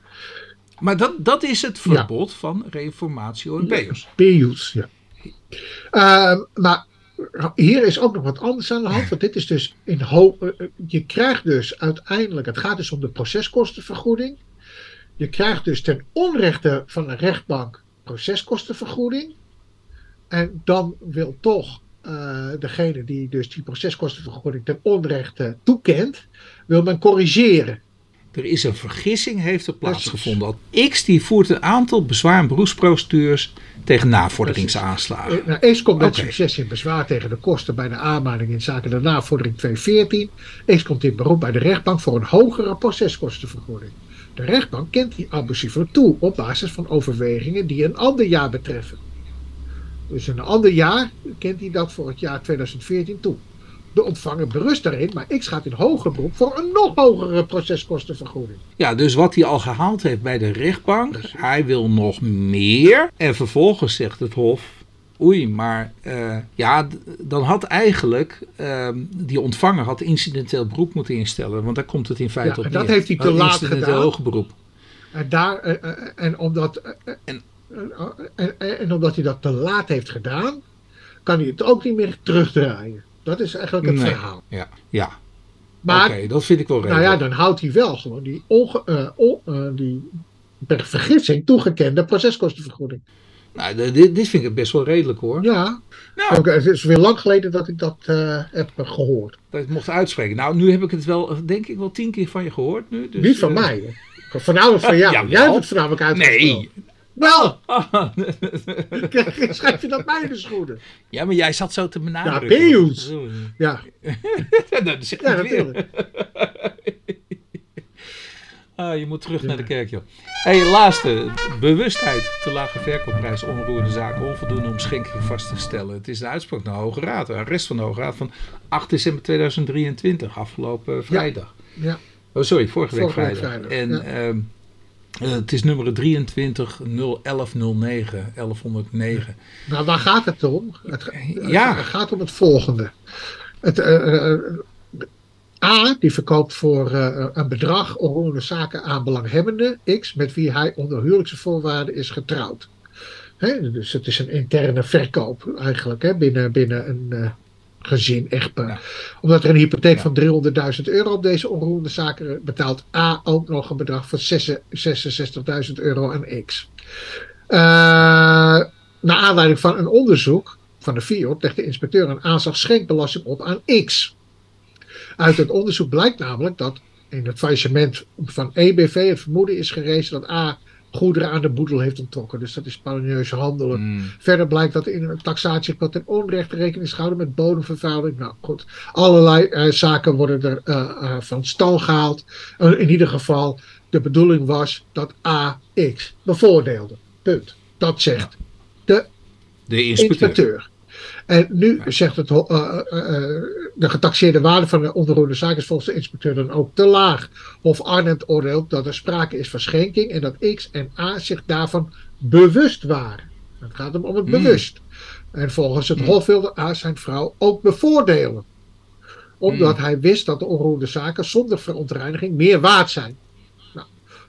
Maar dat, dat is het verbod ja. van reformatio en Peus. Peus, ja. Uh, maar hier is ook nog wat anders aan de hand. Want dit is dus in ho Je krijgt dus uiteindelijk. Het gaat dus om de proceskostenvergoeding. Je krijgt dus ten onrechte van een rechtbank proceskostenvergoeding. En dan wil toch uh, degene die dus die proceskostenvergoeding ten onrechte toekent, wil men corrigeren. Er is een vergissing heeft er plaatsgevonden. X die voert een aantal bezwaar- en beroepsprocedures tegen navorderingsaanslagen. Nou, X komt met okay. succes in bezwaar tegen de kosten bij de aanmaning in zaken de navordering 214. X komt in beroep bij de rechtbank voor een hogere proceskostenvergoeding. De rechtbank kent die abusievelijk toe op basis van overwegingen die een ander jaar betreffen. Dus een ander jaar kent hij dat voor het jaar 2014 toe de ontvanger berust daarin, maar X gaat in hoger beroep voor een nog hogere proceskostenvergoeding. Ja, dus wat hij al gehaald heeft bij de rechtbank, hij wil nog meer. En vervolgens zegt het Hof, oei, maar uh, ja, dan had eigenlijk uh, die ontvanger had incidenteel beroep moeten instellen, want daar komt het in feite ja, op dat heeft hij te laat gedaan. hoger beroep. En, daar, uh, en omdat... En, en, en, en omdat hij dat te laat heeft gedaan, kan hij het ook niet meer terugdraaien. Dat is eigenlijk het Nee. verhaal. Ja, ja. Maar oké, dat vind ik wel nou redelijk. ja, dan houdt hij wel gewoon die, onge, eh, on- eh, die per vergissing toegekende proceskostenvergoeding. Nou, dit, dit vind ik best wel redelijk hoor. Ja, Nou, ook, het is weer lang geleden dat ik dat eh, heb gehoord. dat ik mocht uitspreken. Nou, nu heb ik het wel, denk ik, wel tien keer van je gehoord nu. Dus, Niet van eh, mij. hè. Voornamelijk van jou. Jawel. Jij hebt het voornamelijk uitgesproken. Nee. Wel, Ah, schrijf je dat mij in de schoenen? ja, maar jij zat zo te benadrukken. Ja, Pius. Ja, Nou, dat zeg ik ja weer. natuurlijk. Ah, je moet terug naar de kerk, joh. hey, laatste. Bewustheid. Te lage verkoopprijs, onroerende zaken, onvoldoende om schenking vast te stellen. Het is een uitspraak naar de Hoge Raad. Een arrest van de Hoge Raad van 8 december 2023, afgelopen vrijdag. Ja. Oh, sorry, vorige week Vorige week vrijdag. vrijdag, En ja. Eh, het is nummer 23 01109, 1109. Nou, waar gaat het om? Het, Ja. het gaat om het volgende. Het, eh, eh, A, die verkoopt voor een bedrag onroerende zaken aan belanghebbende X, met wie hij onder huwelijkse voorwaarden is getrouwd. Hè, dus het is een interne verkoop eigenlijk hè, binnen, binnen een gezin, echtpaar. Ja. Omdat er een hypotheek Ja. van 300.000 euro op deze onroerende zaken betaalt A ook nog een bedrag van 66.000 euro aan X. Eh, naar aanleiding van een onderzoek van de FIOD legt de inspecteur een aanslag schenkbelasting op aan X. Uit het onderzoek blijkt namelijk dat in het faillissement van EBV het vermoeden is gerezen dat A goederen aan de boedel heeft onttrokken. Dus dat is paulineus handelen. Mm. Verder blijkt dat in een taxatie ten onrechte rekening is gehouden met bodemvervuiling. Nou goed, allerlei eh, zaken worden er eh, eh, van stal gehaald. Eh, in ieder geval, de bedoeling was dat AX bevoordeelde. Punt. Dat zegt de De inspecteur. inspecteur. En nu zegt het, de getaxeerde waarde van de onroerende zaak is volgens de inspecteur dan ook te laag. Hof Arnhem oordeelt dat er sprake is van schenking en dat X en A zich daarvan bewust waren. Het gaat hem om het Hmm. bewust. En volgens het Hmm. Hof wilde A zijn vrouw ook bevoordelen. Omdat Hmm. hij wist dat de onroerende zaken zonder verontreiniging meer waard zijn.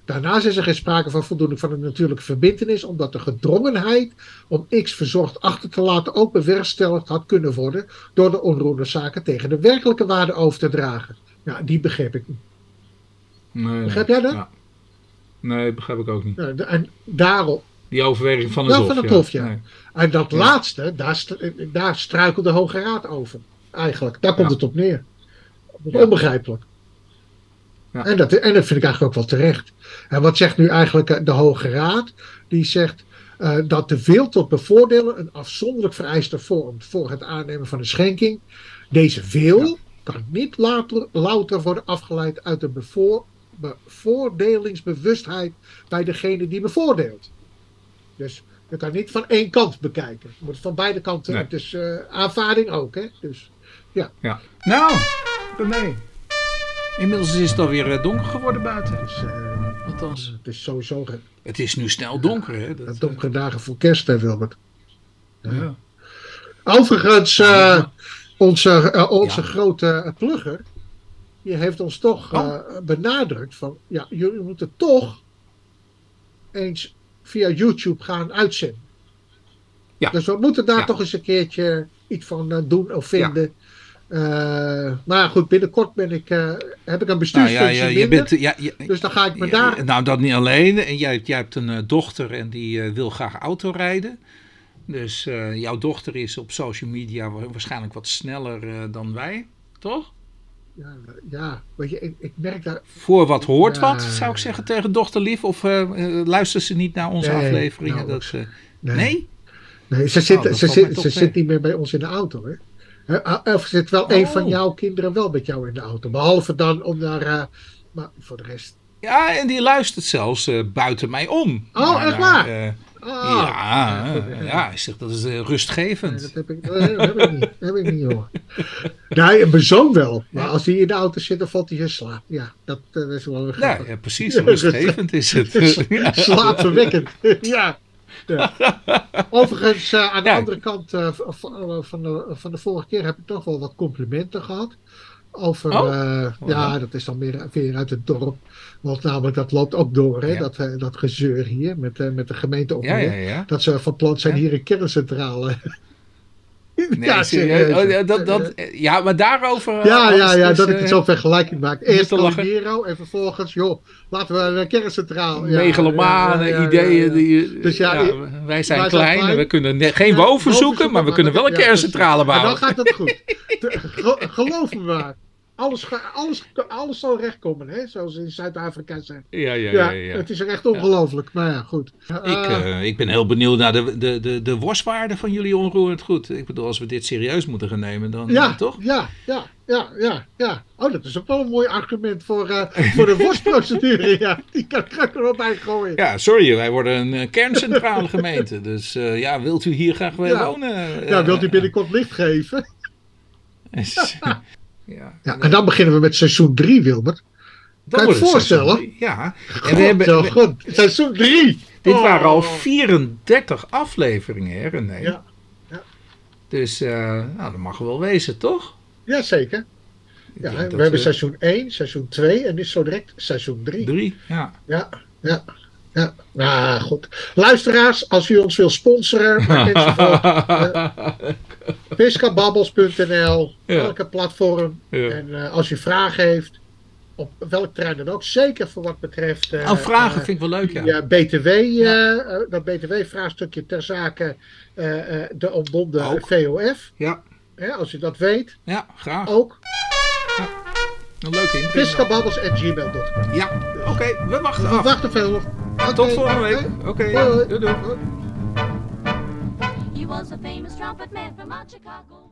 Daarnaast is er geen sprake van voldoening van een natuurlijke verbintenis, omdat de gedrongenheid om X verzorgd achter te laten ook bewerkstelligd had kunnen worden door de onroerende zaken tegen de werkelijke waarde over te dragen. Ja, die begreep ik niet. Nee, Begrijp jij dat? Ja. Nee, begrijp ik ook niet. En daarom, Die overweging van het Hof. van het Hof, ja. Nee. en dat Ja. laatste, daar, daar struikelde de Hoge Raad over. Eigenlijk, daar komt Ja. het op neer. Onbegrijpelijk. Ja. En, dat, en dat vind ik eigenlijk ook wel terecht. En wat zegt nu eigenlijk eh, de Hoge Raad? Die zegt eh, dat de wil tot bevoordelen een afzonderlijk vereiste vormt voor het aannemen van een schenking. Deze wil Ja. kan niet later, louter worden afgeleid uit de bevoor, bevoordelingsbewustheid bij degene die bevoordeelt. Dus je kan niet van één kant bekijken. Je moet van beide kanten. Nee. Het is eh, aanvaarding ook. Hè? Dus, Ja. Nou, René. Inmiddels is het alweer eh, donker geworden buiten. dus eh, Althans, het is sowieso ge- het is nu snel donker, hè? Dat, dat donkere dagen voor kerst, hè, Wilbert. ja. Overigens, Ja, eh, onze, eh, onze Ja. grote eh, plugger, die heeft ons toch Oh. eh, benadrukt van, ja, jullie moeten toch eens via YouTube gaan uitzenden. Ja. Dus we moeten daar toch eens een keertje iets van eh, doen of vinden. Eh, maar goed, binnenkort ben ik, eh, heb ik een Nou ja, bestuursfunctie ja, je bent, ja, ja, dus dan ga ik me ja, daar... Nou, dat niet alleen. En jij, jij hebt een eh, dochter en die wil graag auto rijden. Dus jouw dochter is op social media wa- waarschijnlijk wat sneller dan wij, toch? Ja, ja, weet je, ik, ik merk daar... Voor wat hoort Ja. wat, zou ik zeggen tegen dochterlief. Of luistert ze niet naar onze Nee, afleveringen? nou, dat. Nee. Nee? Nee, ze, zit, Oh, dat ze, zit, ze zit niet meer bij ons in de auto. Hè? Ah, Of zit wel een Oh. van jouw kinderen wel met jou in de auto. Behalve dan om naar. eh, maar voor de rest. Ja, en die luistert zelfs eh, buiten mij om. Oh, Naar- echt waar? eh, Ah, ja, ja. hij zegt dat is eh, nee, rustgevend. dat heb ik, dat heb ik niet. Dat heb ik niet, hoor. Nee, mijn zoon wel. Maar Ja. als hij in de auto zit, dan valt hij in slaap. Ja, dat, dat is wel weer Ja, precies, rustgevend is het. Slaapverwekkend. ja. Ja. Overigens, eh, aan de Ja. andere kant eh, eh, van, de, van de vorige keer heb ik toch wel wat complimenten gehad. Over, Oh. Oh, ja, ja. dat is dan weer, weer uit het dorp. Want namelijk, dat loopt ook door, hè, dat, dat gezeur hier met, met de gemeente op Ja, ja, ja. Dat ze van plan zijn hier een kerncentrale Nee, Ja, serieus. serieus. Oh, ja, dat, dat, ja, maar daarover... eh, Ja, ja, alles ja, is, dat ik eh, het zo'n vergelijking maak. Eerst. Calimero en vervolgens, joh, laten we een kerncentraal. Ja, megalomanen, ja, ja, ja, ideeën. ja. Die, Dus ja, ja, wij zijn wij zijn klein, we kunnen ne- geen Ja, boven zoeken, maar we kunnen wel een ja, kerncentrale bouwen. En dan gaat het goed. Geloof me maar. Alles, ga- alles, alles zal rechtkomen, hè? zoals in Zuid-Afrika zeggen. Ja, ja, Ja, ja. ja, het is echt ongelooflijk. Maar ja, goed. Ik, Eh, eh, ik ben heel benieuwd naar de, de, de, de worstwaarde van jullie onroerend goed. Ik bedoel, als we dit serieus moeten gaan nemen, dan ja, toch? ja, ja, ja, ja, ja. Oh, dat is ook wel een mooi argument voor, eh, voor de worstprocedure. Ja, die kan ik er wel bij gooien. Ja, sorry, wij worden een kerncentrale gemeente. Dus eh, ja, wilt u hier graag weer Ja. wonen? Ja, wilt u binnenkort licht geven? ja, Ja, en dan beginnen we met seizoen 3, Wilbert. dat kan je het voorstellen? drie. Ja, en God, we hebben, we- goed. Seizoen 3! dit waren al 34 afleveringen, hè René? Ja, ja. Dus uh, nou, dat mag wel wezen, toch? Jazeker. Ja, we hebben seizoen 1, seizoen 2 en nu zo direct seizoen 3. Drie, ja. Ja, ja, ja. Nou, goed. Luisteraars, als u ons wil sponsoren, Ja. elke platform. Ja. En eh, als u vragen heeft, op welk terrein dan ook, zeker voor wat betreft eh, Oh, vragen eh, vind ik wel leuk, ja. BTW, dat BTW-vraagstukje ter zake de ontbonden Ook. VOF. Ja, als u dat weet, ja, graag. ook Een leuke inbreng. piscababbels.gmail.com. Ja, oké, we wachten We af. wachten veel. Tot volgende week. Oké, Hoi. doei doei. Hoi. He was a famous trumpet man from Chicago.